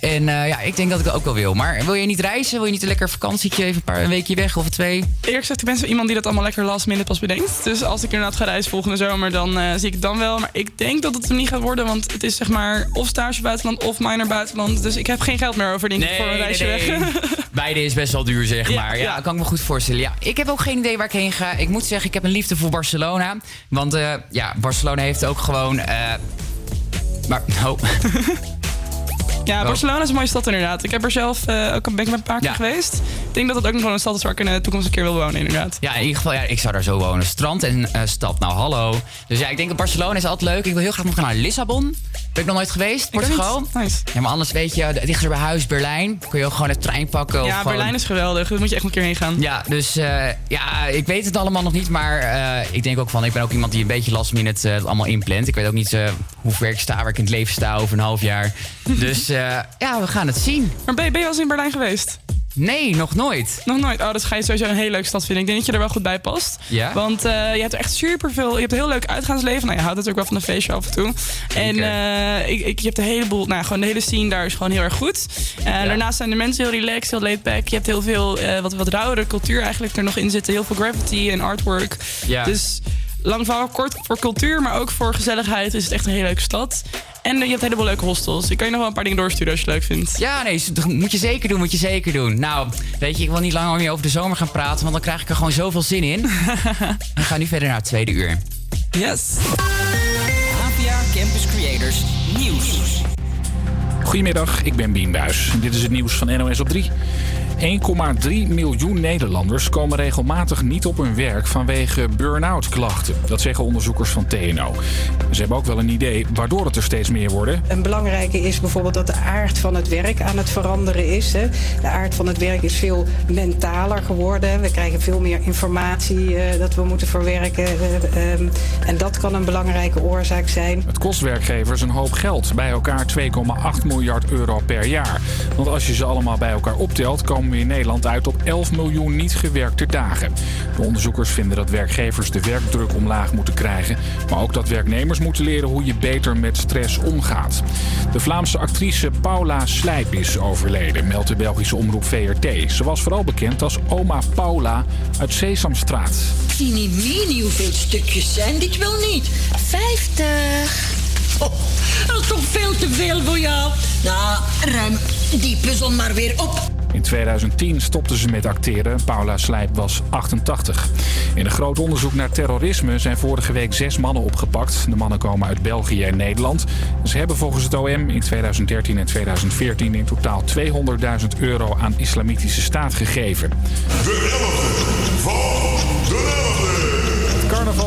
En eh, ja, ik denk dat ik dat ook wel wil. Maar wil je niet reizen? Wil je niet een lekker vakantietje, even een, paar, een weekje weg of twee? Eerlijk gezegd, ik ben zo iemand die dat allemaal lekker last minute pas bedenkt. Dus als ik inderdaad ga reizen volgende zomer, dan eh, zie ik het dan wel. Maar ik denk dat het hem niet gaat worden, want het is zeg maar of stage buitenland of minor buitenland. Dus ik heb geen geld meer over, denk ik, voor een reisje weg. <laughs> Beide is best wel duur, zeg Ja, maar. Ja, ja. kan ik me goed voorstellen. Ja, ik heb ook geen idee waar ik heen ga. Ik moet zeggen, ik heb een liefde voor Barcelona. Want eh, ja, Barcelona heeft ook gewoon... maar, <laughs> oh. Ja, Oh. Barcelona is een mooie stad inderdaad. Ik heb er zelf eh, ook een, ben ik een paar keer geweest. Ik denk dat het ook nog wel een stad is waar ik in de toekomst een keer wil wonen, inderdaad. Ja, in ieder geval, ja, ik zou daar zo wonen. Strand en eh, stad, nou hallo. Dus ja, ik denk dat Barcelona is altijd leuk. Ik wil heel graag nog naar Lissabon. Ben ik nog nooit geweest, Portugal. Nice. Ja, maar anders weet je, dichter bij huis Berlijn. Kun je ook gewoon de trein pakken. of Ja, gewoon- Berlijn is geweldig. Daar moet je echt een keer heen gaan. Ja, dus eh, ja, ik weet het allemaal nog niet. Maar ik denk ook van, ik ben ook iemand die een beetje last minute het allemaal inplant. Ik weet ook niet hoe ver ik sta, waar ik in het leven sta over een half jaar. Dus ja, we gaan het zien. Maar ben je, ben je wel eens in Berlijn geweest? Nee, nog nooit. Nog nooit. Oh, dat ga je sowieso een hele leuke stad vinden. Ik denk dat je er wel goed bij past. Ja? Want eh, je hebt er echt super veel. Je hebt een heel leuk uitgaansleven. Nou, je houdt natuurlijk wel van een feestje af en toe. En eh, ik, ik, je hebt een heleboel. Nou, gewoon de hele scene daar is gewoon heel erg goed. Daarnaast zijn de mensen heel relaxed, heel laid back. Je hebt heel veel eh, wat, wat rauwere cultuur eigenlijk er nog in zitten. Heel veel graffiti en artwork. Ja. Dus lang verhaal kort voor cultuur, maar ook voor gezelligheid is het echt een hele leuke stad. En je hebt een heleboel leuke hostels. Ik kan je nog wel een paar dingen doorsturen als je het leuk vindt. Ja, nee, moet je zeker doen, moet je zeker doen. Nou, weet je, ik wil niet langer meer over de zomer gaan praten, want dan krijg ik er gewoon zoveel zin in. <laughs> We gaan nu verder naar het tweede uur. Yes. APA Campus Creators Nieuws. Goedemiddag, ik ben Bien Buijs. Dit is het nieuws van NOS op 3. 1,3 miljoen Nederlanders komen regelmatig niet op hun werk vanwege burn-out klachten. Dat zeggen onderzoekers van TNO. Ze hebben ook wel een idee waardoor het er steeds meer worden. Een belangrijke is bijvoorbeeld dat de aard van het werk aan het veranderen is. Hè. De aard van het werk is veel mentaler geworden. We krijgen veel meer informatie eh, dat we moeten verwerken. eh, ehm, en dat kan een belangrijke oorzaak zijn. Het kost werkgevers een hoop geld, bij elkaar 2,8 miljard euro per jaar. Want als je ze allemaal bij elkaar optelt, komen in Nederland uit op 11 miljoen niet gewerkte dagen. De onderzoekers vinden dat werkgevers de werkdruk omlaag moeten krijgen, maar ook dat werknemers moeten leren hoe je beter met stress omgaat. De Vlaamse actrice Paula Slijp is overleden, meldt de Belgische omroep VRT. Ze was vooral bekend als oma Paula uit Sesamstraat. Niet mini hoeveel stukjes zijn dit wel niet. Vijftig. Oh, dat is toch veel te veel voor jou? Nou, ruim die puzzel maar weer op. In 2010 stopte ze met acteren. Paula Slijp was 88. In een groot onderzoek naar terrorisme zijn vorige week zes mannen opgepakt. De mannen komen uit België en Nederland. Ze hebben volgens het OM in 2013 en 2014 in totaal 200.000 euro aan Islamitische Staat gegeven. Het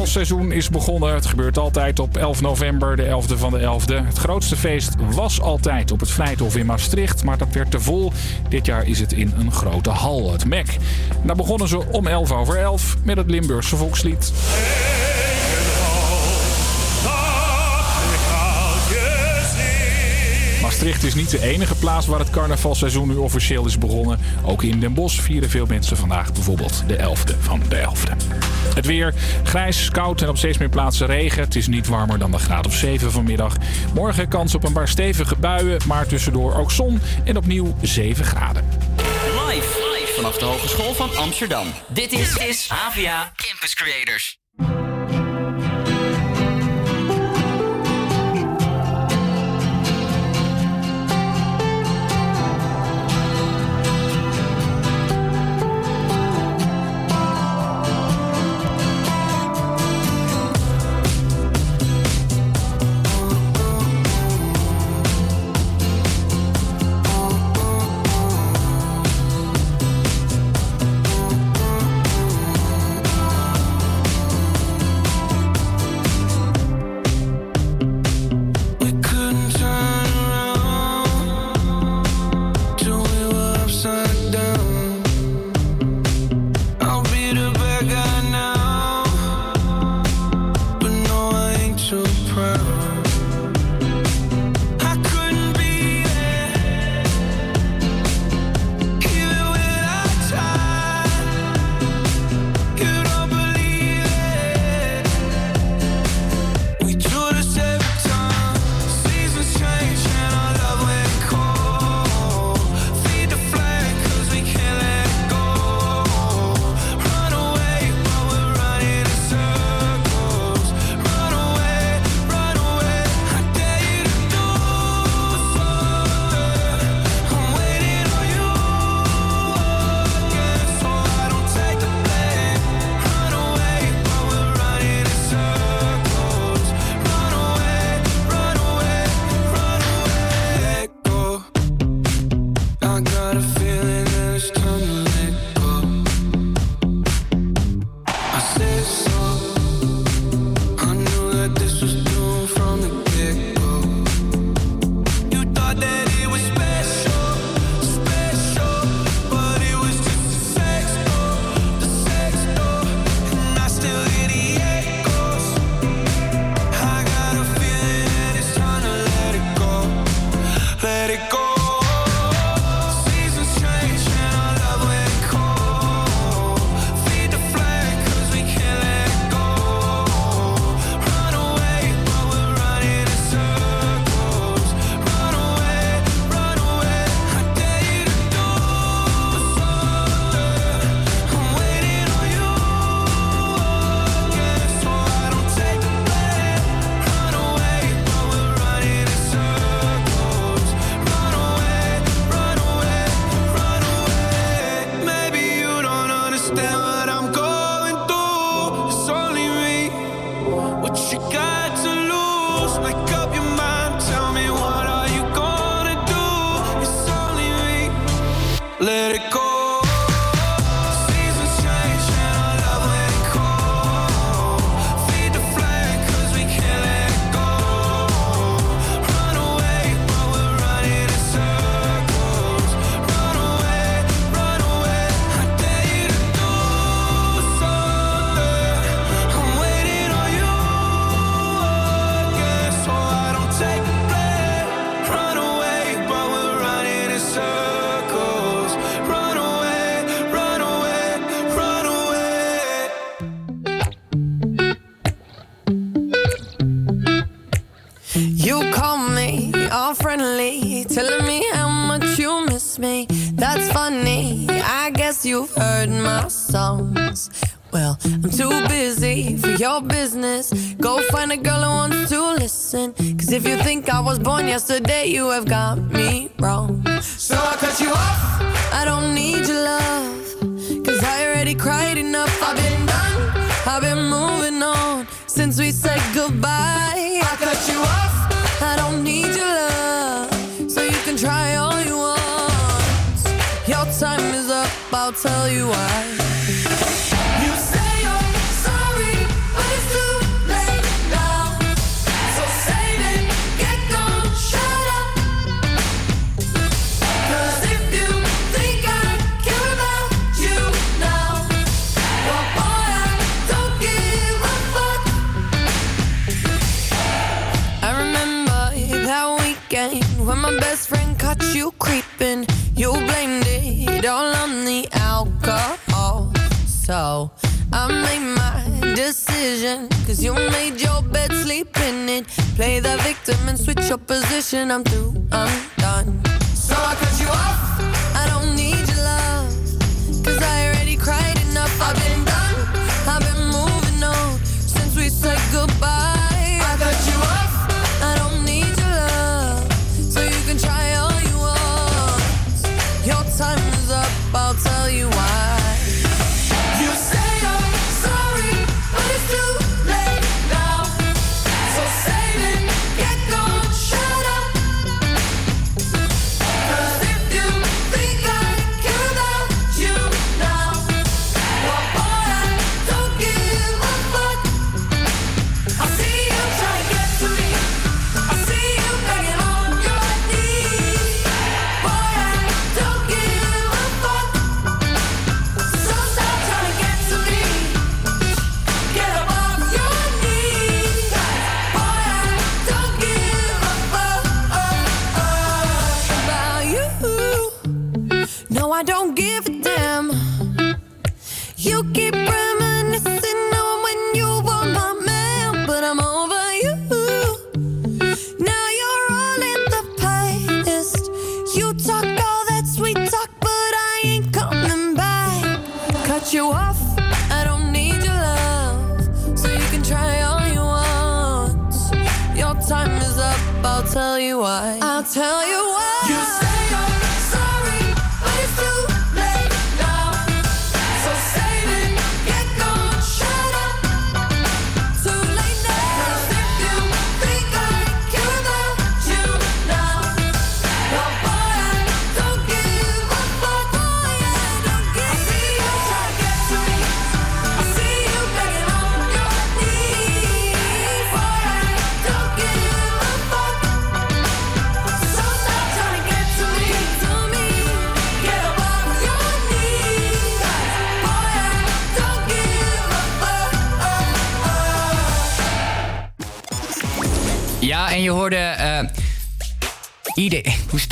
carnavalseizoen is begonnen. Het gebeurt altijd op 11 november, de 11e van de 11e. Het grootste feest was altijd op het Vrijthof in Maastricht, maar dat werd te vol. Dit jaar is het in een grote hal, het MEC. Daar begonnen ze om 11 over 11 met het Limburgse volkslied. Maastricht is niet de enige plaats waar het carnavalseizoen nu officieel is begonnen. Ook in Den Bosch vieren veel mensen vandaag bijvoorbeeld de 11e van de 11e. Het weer grijs, koud en op steeds meer plaatsen regen. Het is niet warmer dan de graad of 7 vanmiddag. Morgen kans op een paar stevige buien, maar tussendoor ook zon en opnieuw 7 graden. Live, live vanaf de Hogeschool van Amsterdam. Dit is, is Campus Creators. was born yesterday, you have gone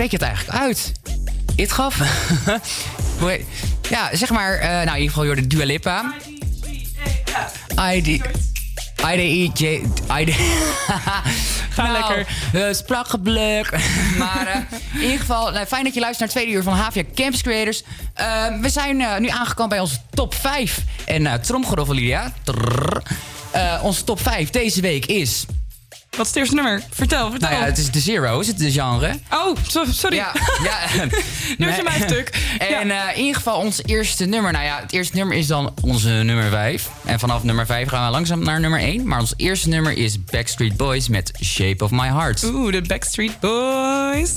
spreek je het eigenlijk uit? It gaf? <laughs> ja, zeg maar, eh, nou in ieder geval de Dua Lipa. ID... ID J... ID. <laughs> Ga nou, lekker. Sprakgebluk. <laughs> maar eh, in ieder geval, nou, fijn dat je luistert naar het tweede uur van Havia Camps Creators. Eh, we zijn nu aangekomen bij onze top 5. En uh, tromgeroffel, Lydia. Onze top 5 deze week is... Wat is het eerste nummer? Vertel, vertel. Nou ja, het is de Zero, is het de genre. Oh, sorry. Ja, ja. nu is je mijn stuk. <laughs> En eh, in ieder geval ons eerste nummer. Nou ja, het eerste nummer is dan onze nummer 5. En vanaf nummer 5 gaan we langzaam naar nummer 1. Maar ons eerste nummer is Backstreet Boys met Shape of My Heart. Oeh, de Backstreet Boys.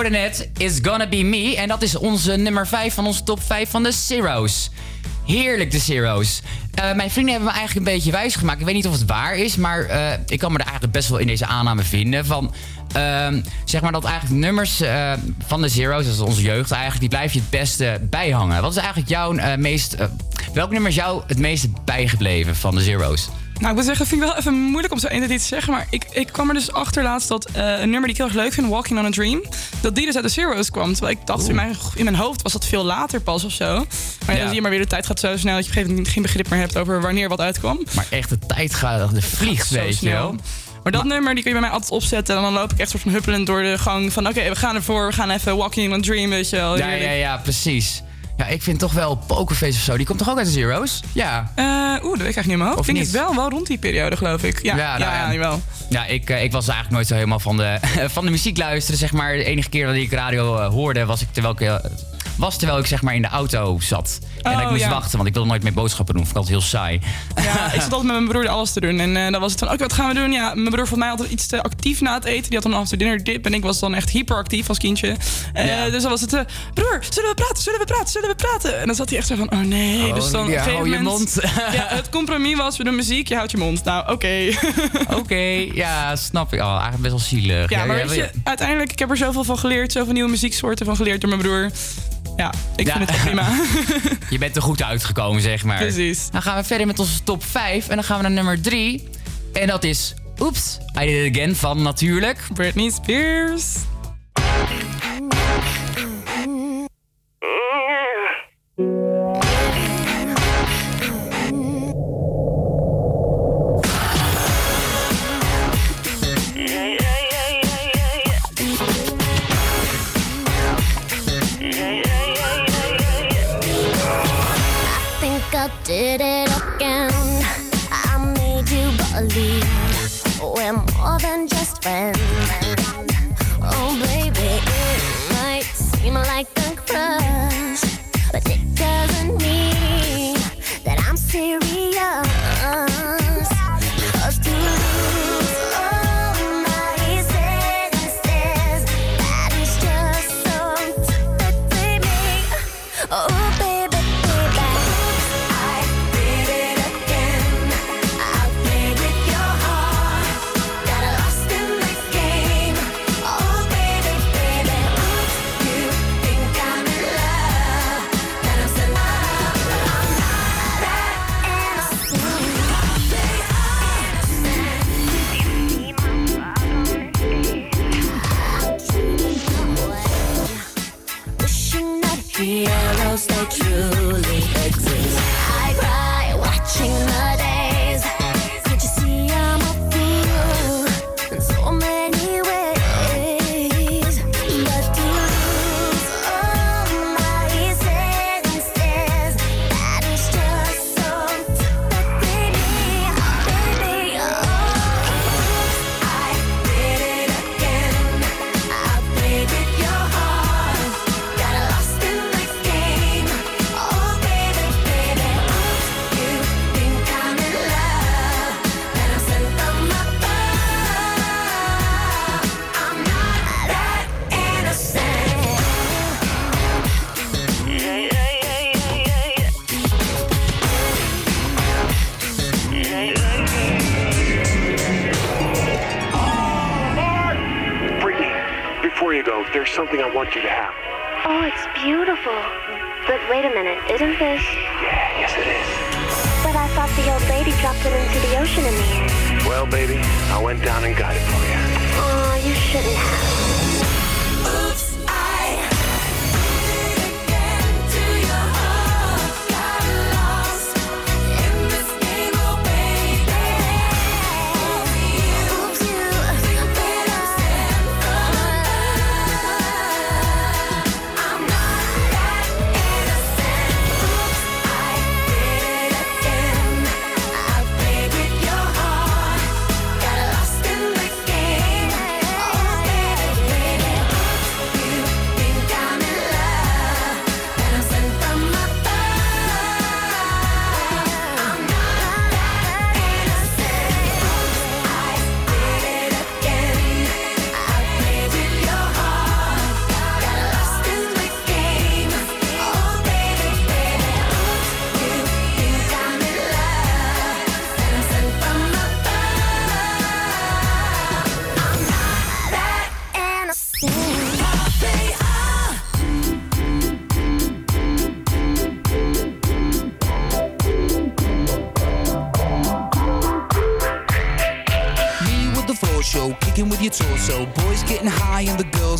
Hoorde net It's Gonna Be Me. En dat is onze nummer 5 van onze top 5 van de Zero's. Heerlijk, de Zero's. Eh, mijn vrienden hebben me eigenlijk een beetje wijs gemaakt. Ik weet niet of het waar is, maar eh, ik kan me er eigenlijk best wel in deze aanname vinden. Van, ehm, zeg maar dat eigenlijk nummers eh, van de Zero's, dat is onze jeugd eigenlijk, die blijf je het beste bijhangen. Wat is eigenlijk jouw meest... welk nummer is jou het meeste bijgebleven van de Zero's? Nou, ik moet zeggen, vind ik wel even moeilijk om zo 1 2 te zeggen. Maar ik, ik kwam er dus achter laatst dat een nummer die ik heel erg leuk vind, Walking on a Dream, dat die dus uit de Zero's kwam. Terwijl ik dacht, in mijn, in mijn hoofd was dat veel later pas of zo. Maar ja, dan zie je maar weer, de tijd gaat zo snel dat je op een gegeven moment geen begrip meer hebt over wanneer wat uitkwam. Maar echt, de tijd gaat, de vliegt, Zo weet je snel. wel. Maar dat nummer die kun je bij mij altijd opzetten. En dan loop ik echt soort van huppelend door de gang van... oké, we gaan ervoor, we gaan even Walking on Dream, weet je wel. Ja, ja, ja, precies. Ja, ik vind toch wel Pokerface of zo. Die komt toch ook uit de Zero's? Ja. Eh, Oeh, dat weet ik eigenlijk niet. Of Ik denk niet? het wel, wel rond die periode, geloof ik. Ja, ja, nou ja, jawel. Ja, ik, eh, ik was eigenlijk nooit zo helemaal van de, <laughs> van de muziek luisteren. Zeg maar. De enige keer dat ik radio eh, hoorde was, ik terwijl ik, was terwijl ik zeg maar in de auto zat. En ik Oh, moest ja. wachten, want ik wilde nooit meer boodschappen doen. Vond ik altijd heel saai. Ja, ik zat <laughs> altijd met mijn broer alles te doen. En eh, dan was het van, oké, wat gaan we doen? Ja, mijn broer vond mij altijd iets te actief na het eten. Die had dan after dinner dip. En ik was dan echt hyperactief als kindje. Eh, Ja. Dus dan was het, eh, broer, zullen we praten? Zullen we praten? Zullen we praten? En dan zat hij echt zo van, oh nee. Oh, dus dan ja, hou je moment- mond. <laughs> ja, het compromis was, we doen muziek, je houdt je mond. Nou, oké. Oké, ja, snap ik. Oh, eigenlijk best wel zielig. Ja, maar weet je, uiteindelijk, ik heb er zoveel van geleerd. Zoveel nieuwe muzieksoorten van geleerd door mijn broer. Ja, ik Ja. vind het prima. <laughs> Je bent er goed uitgekomen, zeg maar. Precies. Dan gaan we verder met onze top 5. En dan gaan we naar nummer 3. En dat is Oeps, I Did It Again van natuurlijk... Britney Spears. Friends.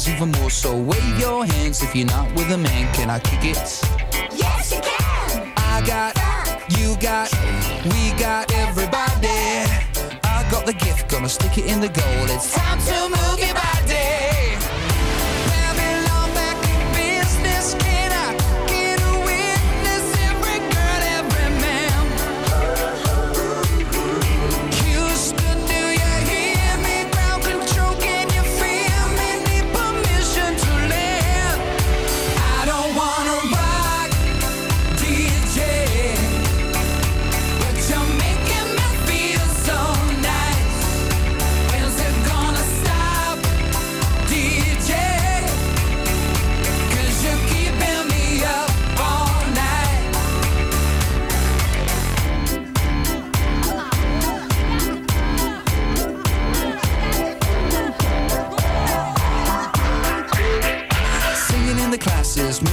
even more. So wave your hands if you're not with a man. Can I kick it? Yes, you can. I got, you got, we got everybody. I got the gift, gonna stick it in the goal. It's time to move it.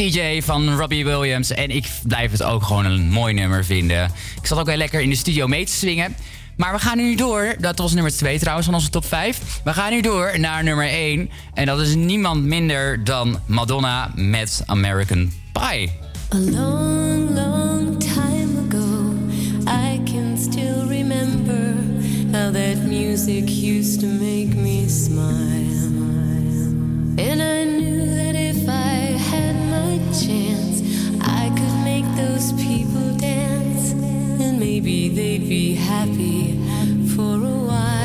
DJ van Robbie Williams. En ik blijf het ook gewoon een mooi nummer vinden. Ik zat ook heel lekker in de studio mee te swingen. Maar we gaan nu door. Dat was nummer 2 trouwens van onze top 5. We gaan nu door naar nummer 1. En dat is niemand minder dan Madonna met American Pie. A long, long time ago, I can still remember how that music used to make me smile. And chance I could make those people dance, and maybe they'd be happy for a while.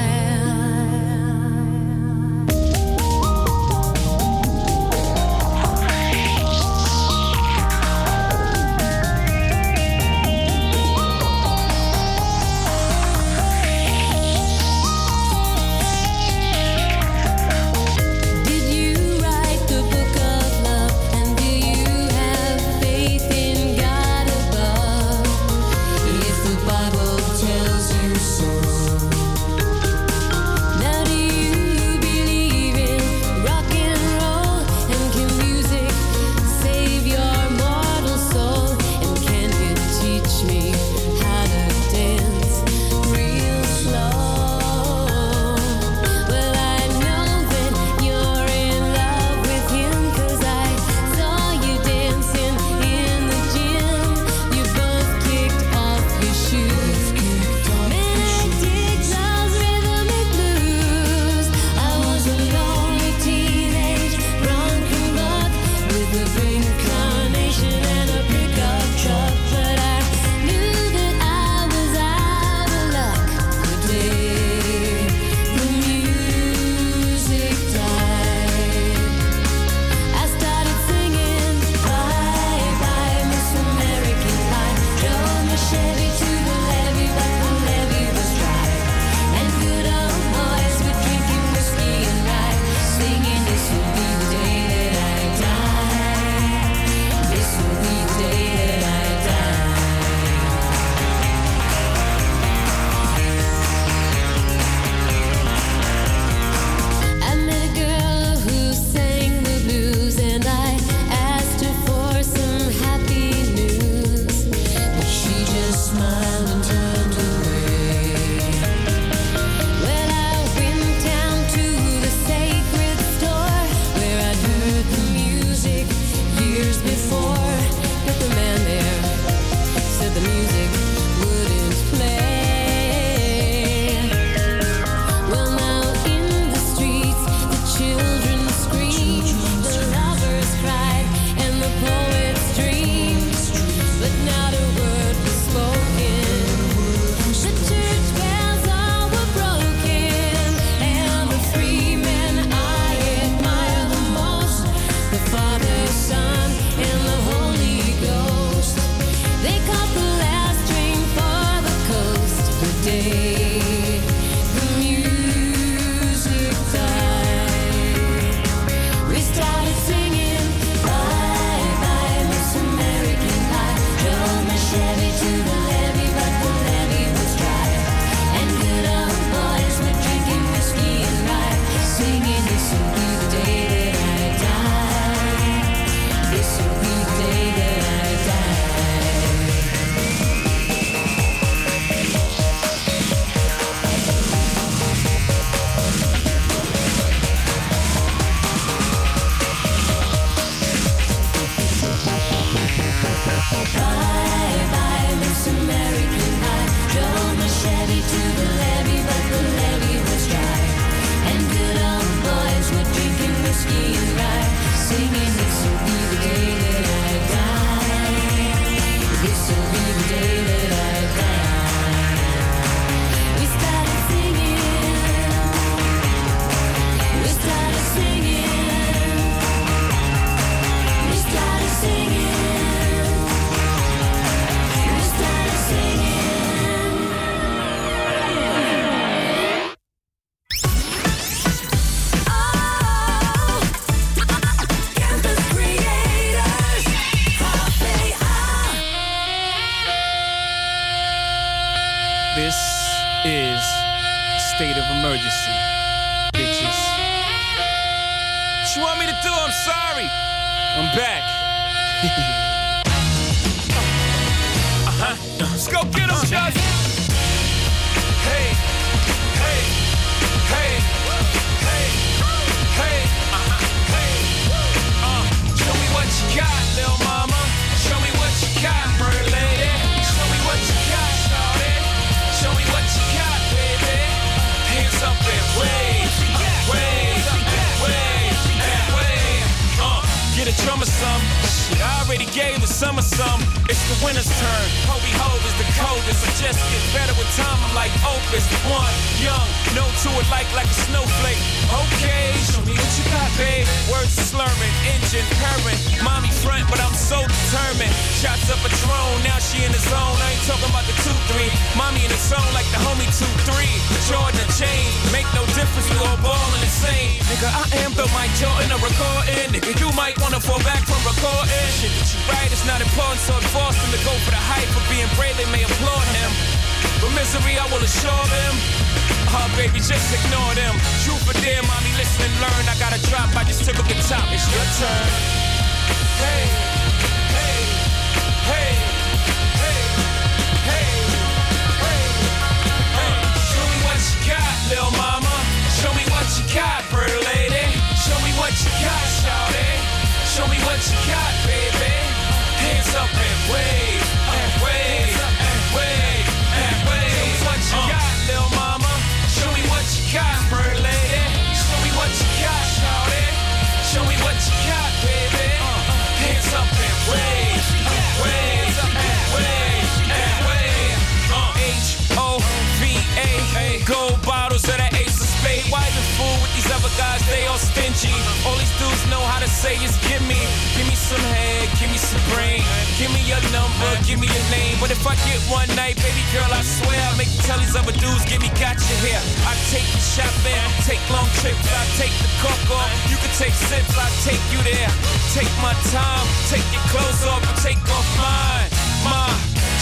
Some head, give me some brain, give me your number, give me your name. But if I get one night, baby girl, I swear I'll make you tell these other dudes, give me gotcha here. I take you shopping, take long trips, I take the cork off. You can take sips, I take you there. Take my time, take your clothes off, take off mine. Ma,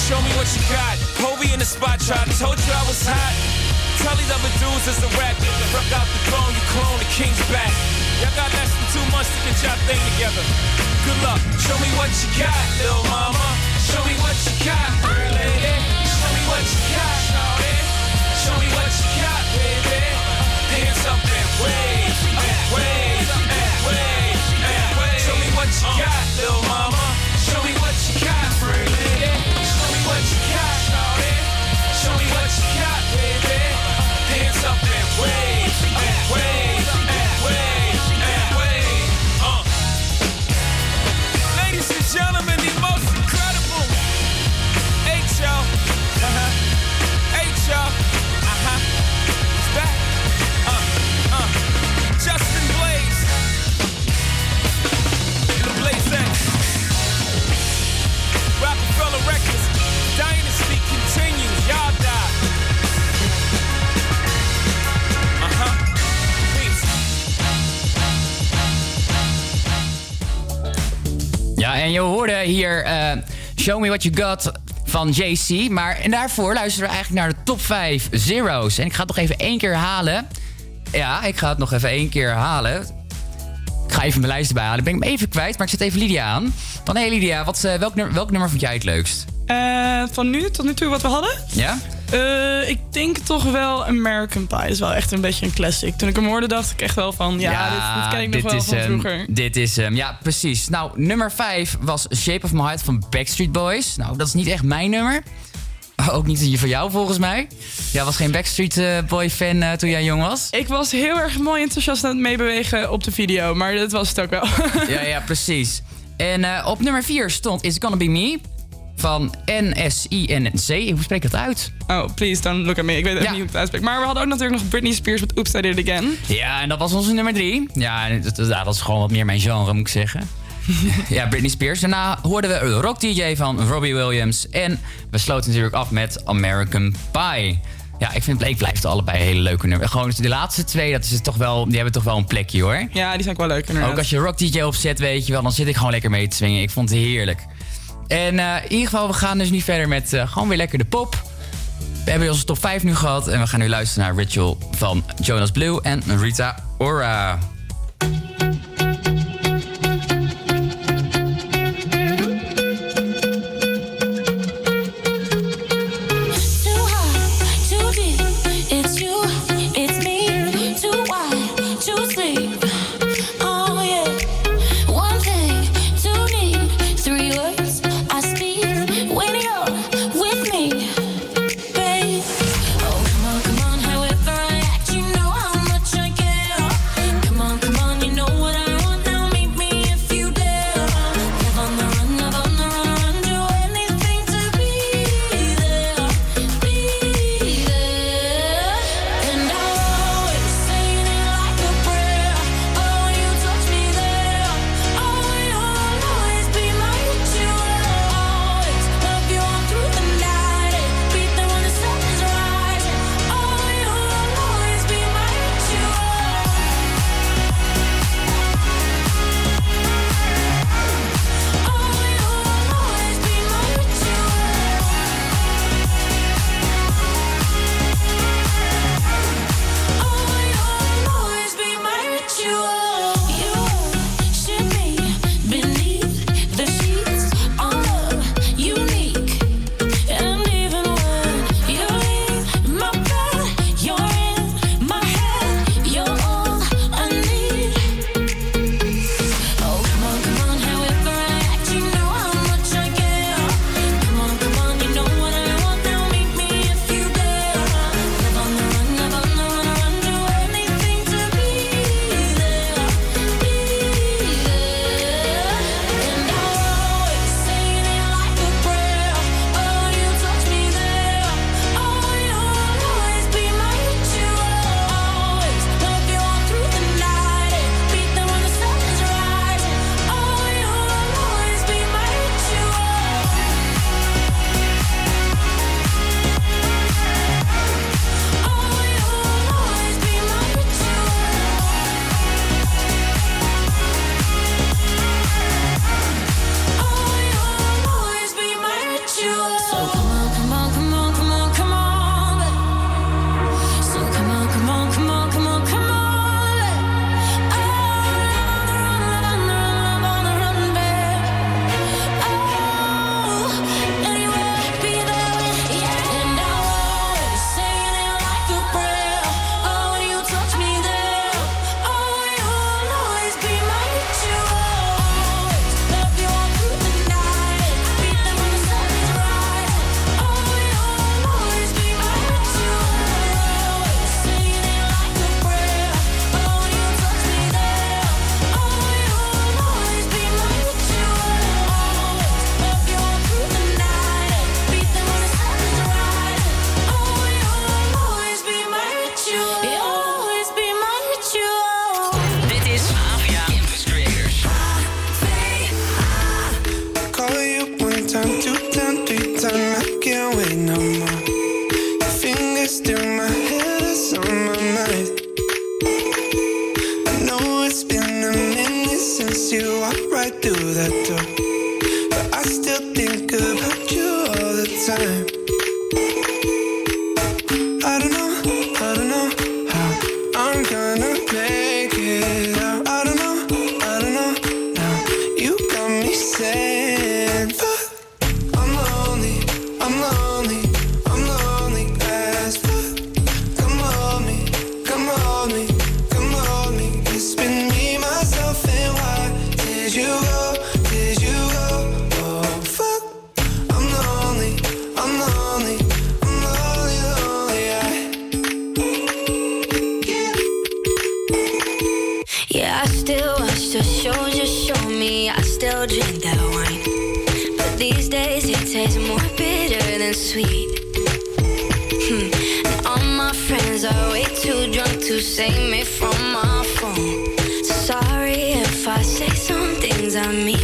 show me what you got. Hobie in the spot, try. Told you I was hot. Tell these other dudes it's a rap. Rock out the throne, you clone the king's back. Y'all got less than two months to get y'all thing together. Good luck. Show me what you got, little mama. Show me what you got, en je hoorde hier eh, Show Me What You Got van JC. Maar en daarvoor luisteren we eigenlijk naar de top 5 zeros. En ik ga het nog even één keer halen. Ja, ik ga het nog even één keer halen. Ik ga even mijn lijst erbij halen. Ik ben hem even kwijt, maar ik zet even Lydia aan. Van hey Lydia, wat, eh, welk, nummer, welk nummer vond jij het leukst? Eh, van nu tot nu toe wat we hadden? Ja? Eh, ik denk toch wel American Pie. Dat is wel echt een beetje een classic. Toen ik hem hoorde, dacht ik echt wel van... Ja, dit, dit ken ik nog wel is van vroeger. Dit is hem. Ja, precies. Nou, nummer 5 was Shape of My Heart van Backstreet Boys. Nou, dat is niet echt mijn nummer. Ook niet die van jou, volgens mij. Jij was geen Backstreet eh, Boy fan eh, toen jij jong was. Ik was heel erg mooi enthousiast aan het meebewegen op de video. Maar dat was het ook wel. Ja, ja, precies. En op nummer 4 stond It's Gonna Be Me van NSINC. Hoe spreek ik dat uit? Oh, please don't look at me. Ik weet echt niet hoe ik het uitspreek. Maar we hadden ook natuurlijk nog Britney Spears met Oops, I Did It Again. Ja, en dat was onze nummer 3. Ja, dat, is gewoon wat meer mijn genre, moet ik zeggen. <laughs> ja, Britney Spears. Daarna hoorden we Rock DJ van Robbie Williams. En we sloten natuurlijk af met American Pie. Ja, ik vind Blake blijft allebei hele leuke nummers. Gewoon de laatste twee, dat is het toch wel, die hebben toch wel een plekje hoor. Ja, die zijn ook wel leuk inderdaad. Ook als je Rock DJ opzet, weet je wel, dan zit ik gewoon lekker mee te swingen. Ik vond het heerlijk. En eh, in ieder geval, we gaan dus nu verder met eh, gewoon weer lekker de pop. We hebben onze top 5 nu gehad en we gaan nu luisteren naar Ritual van Jonas Blue en Rita Ora. To save me from my phone. Sorry if I say some things I mean.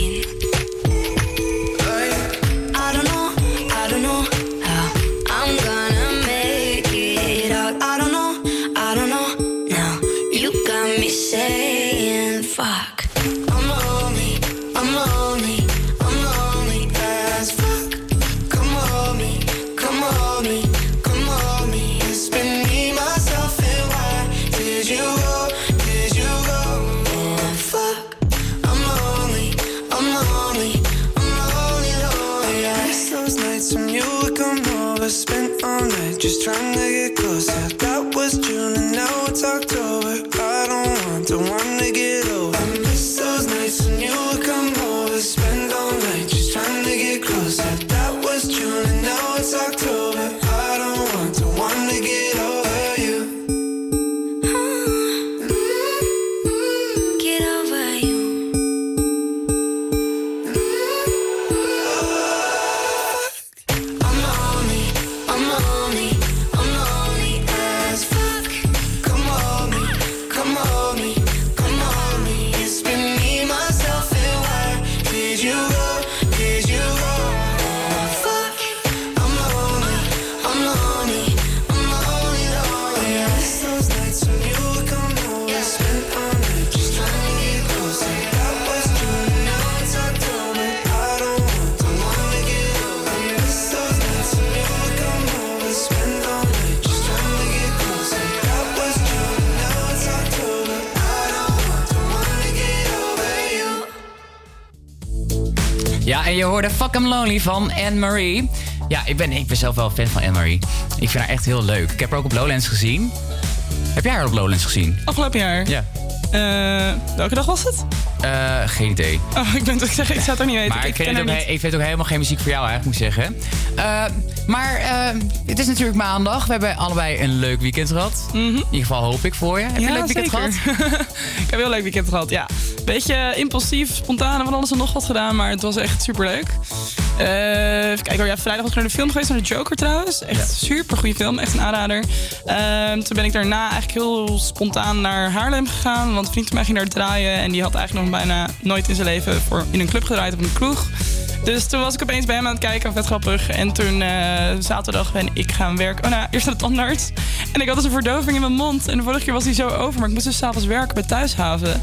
Van Anne-Marie. Ja, ik ben, ik ben zelf wel fan van Anne-Marie. Ik vind haar echt heel leuk. Ik heb haar ook op Lowlands gezien. Heb jij haar op Lowlands gezien? Afgelopen jaar? Ja. Eh, welke dag was het? Eh, geen idee. Oh, ik ben ik zeg, ik zou het ook niet weten. Maar ik, ken het ook, niet. ik vind ook helemaal geen muziek voor jou eigenlijk, moet ik zeggen. Eh, maar het is natuurlijk maandag. We hebben allebei een leuk weekend gehad. In ieder geval hoop ik voor je. Heb je een leuk weekend zeker. gehad? <laughs> ik heb een heel leuk weekend gehad, ja. Beetje impulsief, spontaan en van alles en nog wat gedaan, maar het was echt superleuk. Eh even kijken, ja, vrijdag was ik naar de film geweest, naar de Joker trouwens. Echt super goede film, echt een aanrader. Ehm, toen ben ik daarna eigenlijk heel spontaan naar Haarlem gegaan, want een vriend van mij ging daar draaien en die had eigenlijk nog bijna nooit in zijn leven voor, in een club gedraaid of een kroeg. Dus toen was ik opeens bij hem aan het kijken, vet grappig. En toen eh, zaterdag ben ik gaan werken. Oh nou, eerst naar de tandarts. En ik had dus een verdoving in mijn mond. En de vorige keer was die zo over, maar ik moest dus s'avonds werken bij Thuishaven.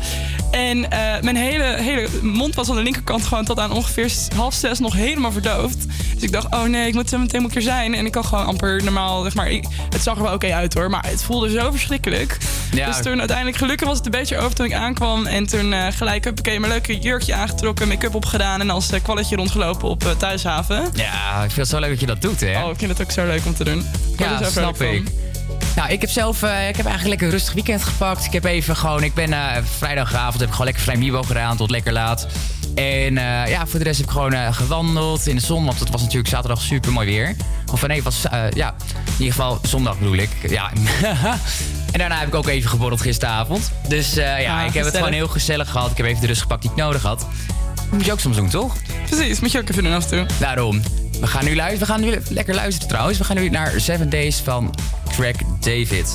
En eh, mijn hele, hele mond was aan de linkerkant gewoon tot aan ongeveer half zes nog helemaal verdoofd. Dus ik dacht, oh nee, ik moet zo meteen moet ik er zijn. En ik kan gewoon amper normaal, zeg maar, ik- het zag er wel oké uit hoor, maar het voelde zo verschrikkelijk. Ja. Dus toen uiteindelijk, gelukkig was het een beetje over toen ik aankwam. En toen eh, gelijk, huppakee, mijn leuke jurkje aangetrokken, make-up opgedaan en als eh, kwalletje rondgelopen op Thuishaven. Ja, ik vind het zo leuk dat je dat doet, hè? Oh, ik vind het ook zo leuk om te doen. Ik Ja, snap ik. van. Nou, ik heb zelf eh, ik heb eigenlijk lekker een rustig weekend gepakt. Ik heb even gewoon, ik ben eh, vrijdagavond heb ik gewoon lekker vrij Mibo gedaan tot lekker laat. En eh, ja, voor de rest heb ik gewoon gewandeld in de zon, want het was natuurlijk zaterdag super mooi weer. Of nee, het was, ja, in ieder geval zondag bedoel ik. Ja. <laughs> en daarna heb ik ook even geborreld gisteravond. Dus ja, Ah, ik heb het gewoon heel gezellig gehad. Ik heb even de rust gepakt die ik nodig had. Dat moet je ook soms doen, toch? Precies, moet je ook even doen af en toe. Daarom. We gaan nu luisteren. We gaan nu lekker luisteren trouwens. We gaan nu naar Seven Days van Craig David.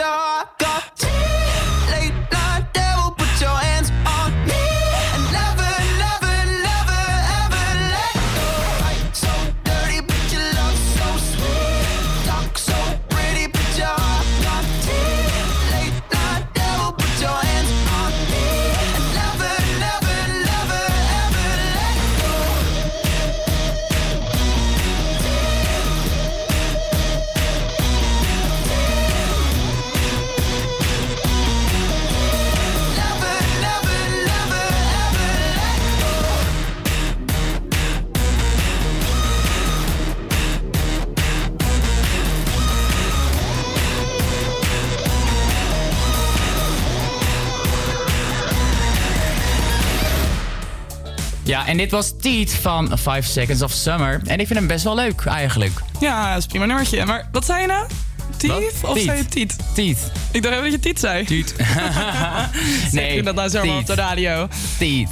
your en dit was Teet van 5 Seconds of Summer. En ik vind hem best wel leuk eigenlijk. Ja, dat is een prima nummertje. Maar wat zei je nou? Tiet of Tiet. zei je tiet? Tiet. Ik dacht even dat je tiet zei. Tiet. <laughs> <laughs> nee, je dat nou zomaar op de radio? Tiet.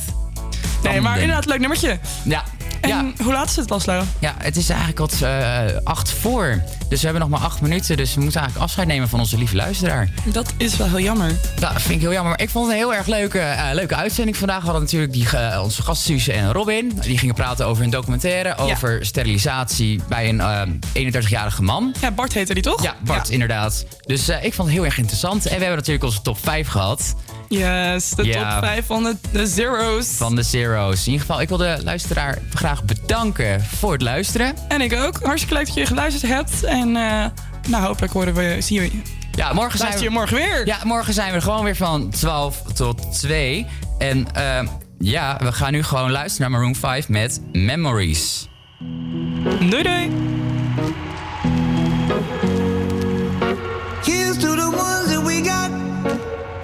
Nee, maar inderdaad, leuk nummertje. Ja. En ja. hoe laat is het, Laszlo? Ja, het is eigenlijk wat eh, acht voor. Dus we hebben nog maar acht minuten. Dus we moeten eigenlijk afscheid nemen van onze lieve luisteraar. Dat is wel heel jammer. Ja, dat vind ik heel jammer. Maar ik vond het een heel erg leuke, eh, leuke uitzending vandaag. We hadden natuurlijk die, eh, onze gasten Suze en Robin. Die gingen praten over hun documentaire. Over sterilisatie bij een eh, 31-jarige man. Ja, Bart heette die toch? Ja, Bart, inderdaad. Dus eh, ik vond het heel erg interessant. En we hebben natuurlijk onze top 5 gehad. Yes, de top 5 van de, de zeros. Van de Zero's. In ieder geval, ik wil de luisteraar graag bedanken voor het luisteren. En ik ook. Hartstikke leuk dat je geluisterd hebt. En eh, nou, hopelijk horen we, zien we Ja, morgen zijn we je morgen weer. Ja, morgen zijn we gewoon weer van 12 tot 2. En eh, ja, we gaan nu gewoon luisteren naar Maroon 5 met Memories. Doei doei. Here's to the ones that we got.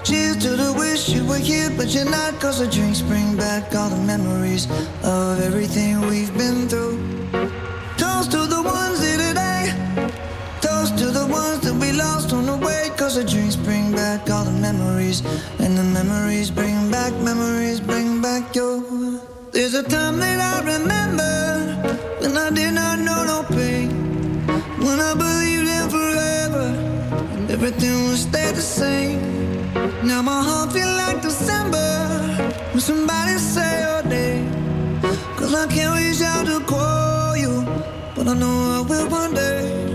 Cheers to the wish you were here, but you're not. Cause the drinks bring back all the memories of everything we've been through. Lost on the way. Cause the drinks bring back all the memories. And the memories bring back, memories bring back your. There's a time that I remember when I did not know no pain. When I believed in forever and everything would stay the same. Now my heart feel like December when somebody say your name. Cause I can't reach out to call you, but I know I will one day.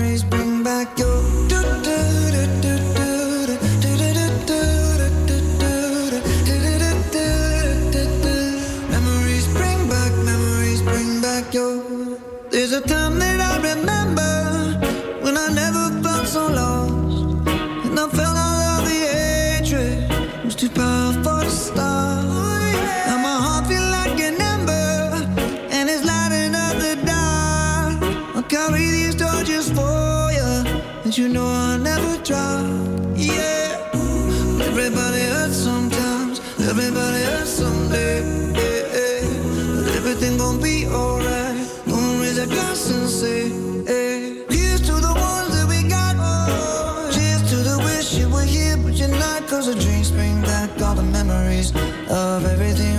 of everything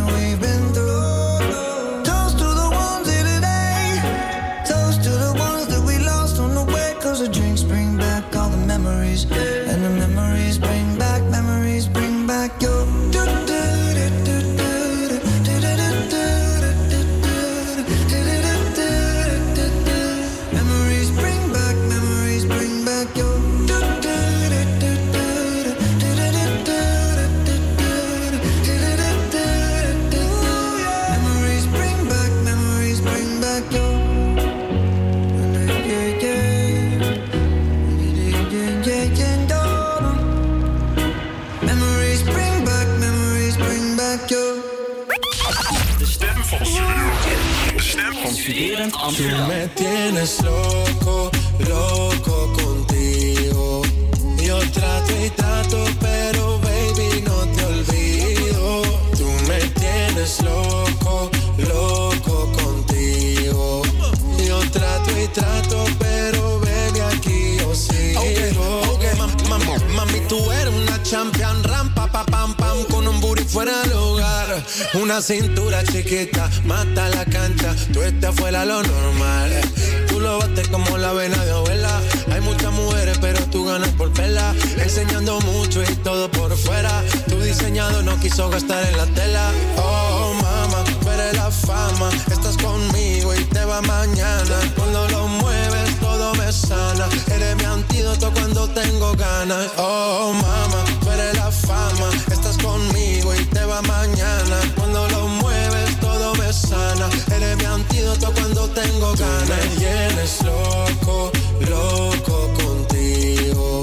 Tú me tienes loco, loco contigo. Yo trato y trato, pero baby no te olvido. Tú me tienes loco, loco contigo. Yo trato y trato, pero baby aquí yo sigo. mami, mami, tú eres una champion, rampa, pa, pam, pam, con fuera del lugar. Una cintura chiquita, mata la cancha, tú estás fuera lo normal. Tú lo bates como la vena de abuela. Hay muchas mujeres, pero tú ganas por pela. Enseñando mucho y todo por fuera. Tu diseñado no quiso gastar en la tela. Oh, mama, eres la fama. Estás conmigo y te va mañana. Cuando lo mueves, sana. Eres mi antídoto cuando tengo ganas. Oh, mama, tú eres la fama. Estás conmigo y te va mañana. Cuando lo pana. Eres mi antídoto cuando tengo ganas. Me tienes loco, loco contigo.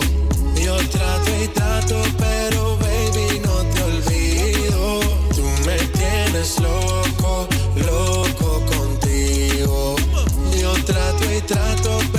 Yo trato y trato, pero baby, no te olvido. Tú me tienes loco, loco contigo. Yo trato y trato, pero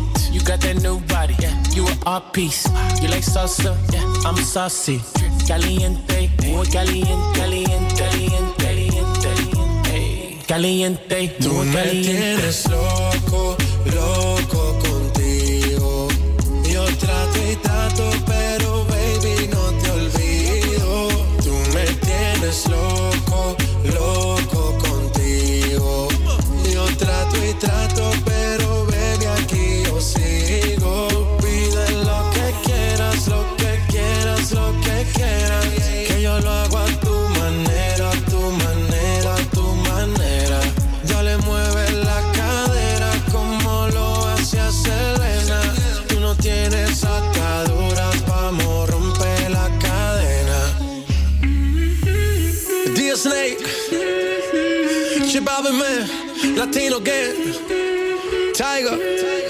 You got that new body, yeah. You an art piece. You like salsa, yeah. I'm saucy. Caliente, muy caliente, caliente, caliente, caliente, caliente, Tú muy me caliente. tienes loco, loco contigo. Yo trato y trato, pero baby, no te olvido. Tú me tienes loco, loco contigo. Yo trato y trato, pero Latino Gang, Tiger.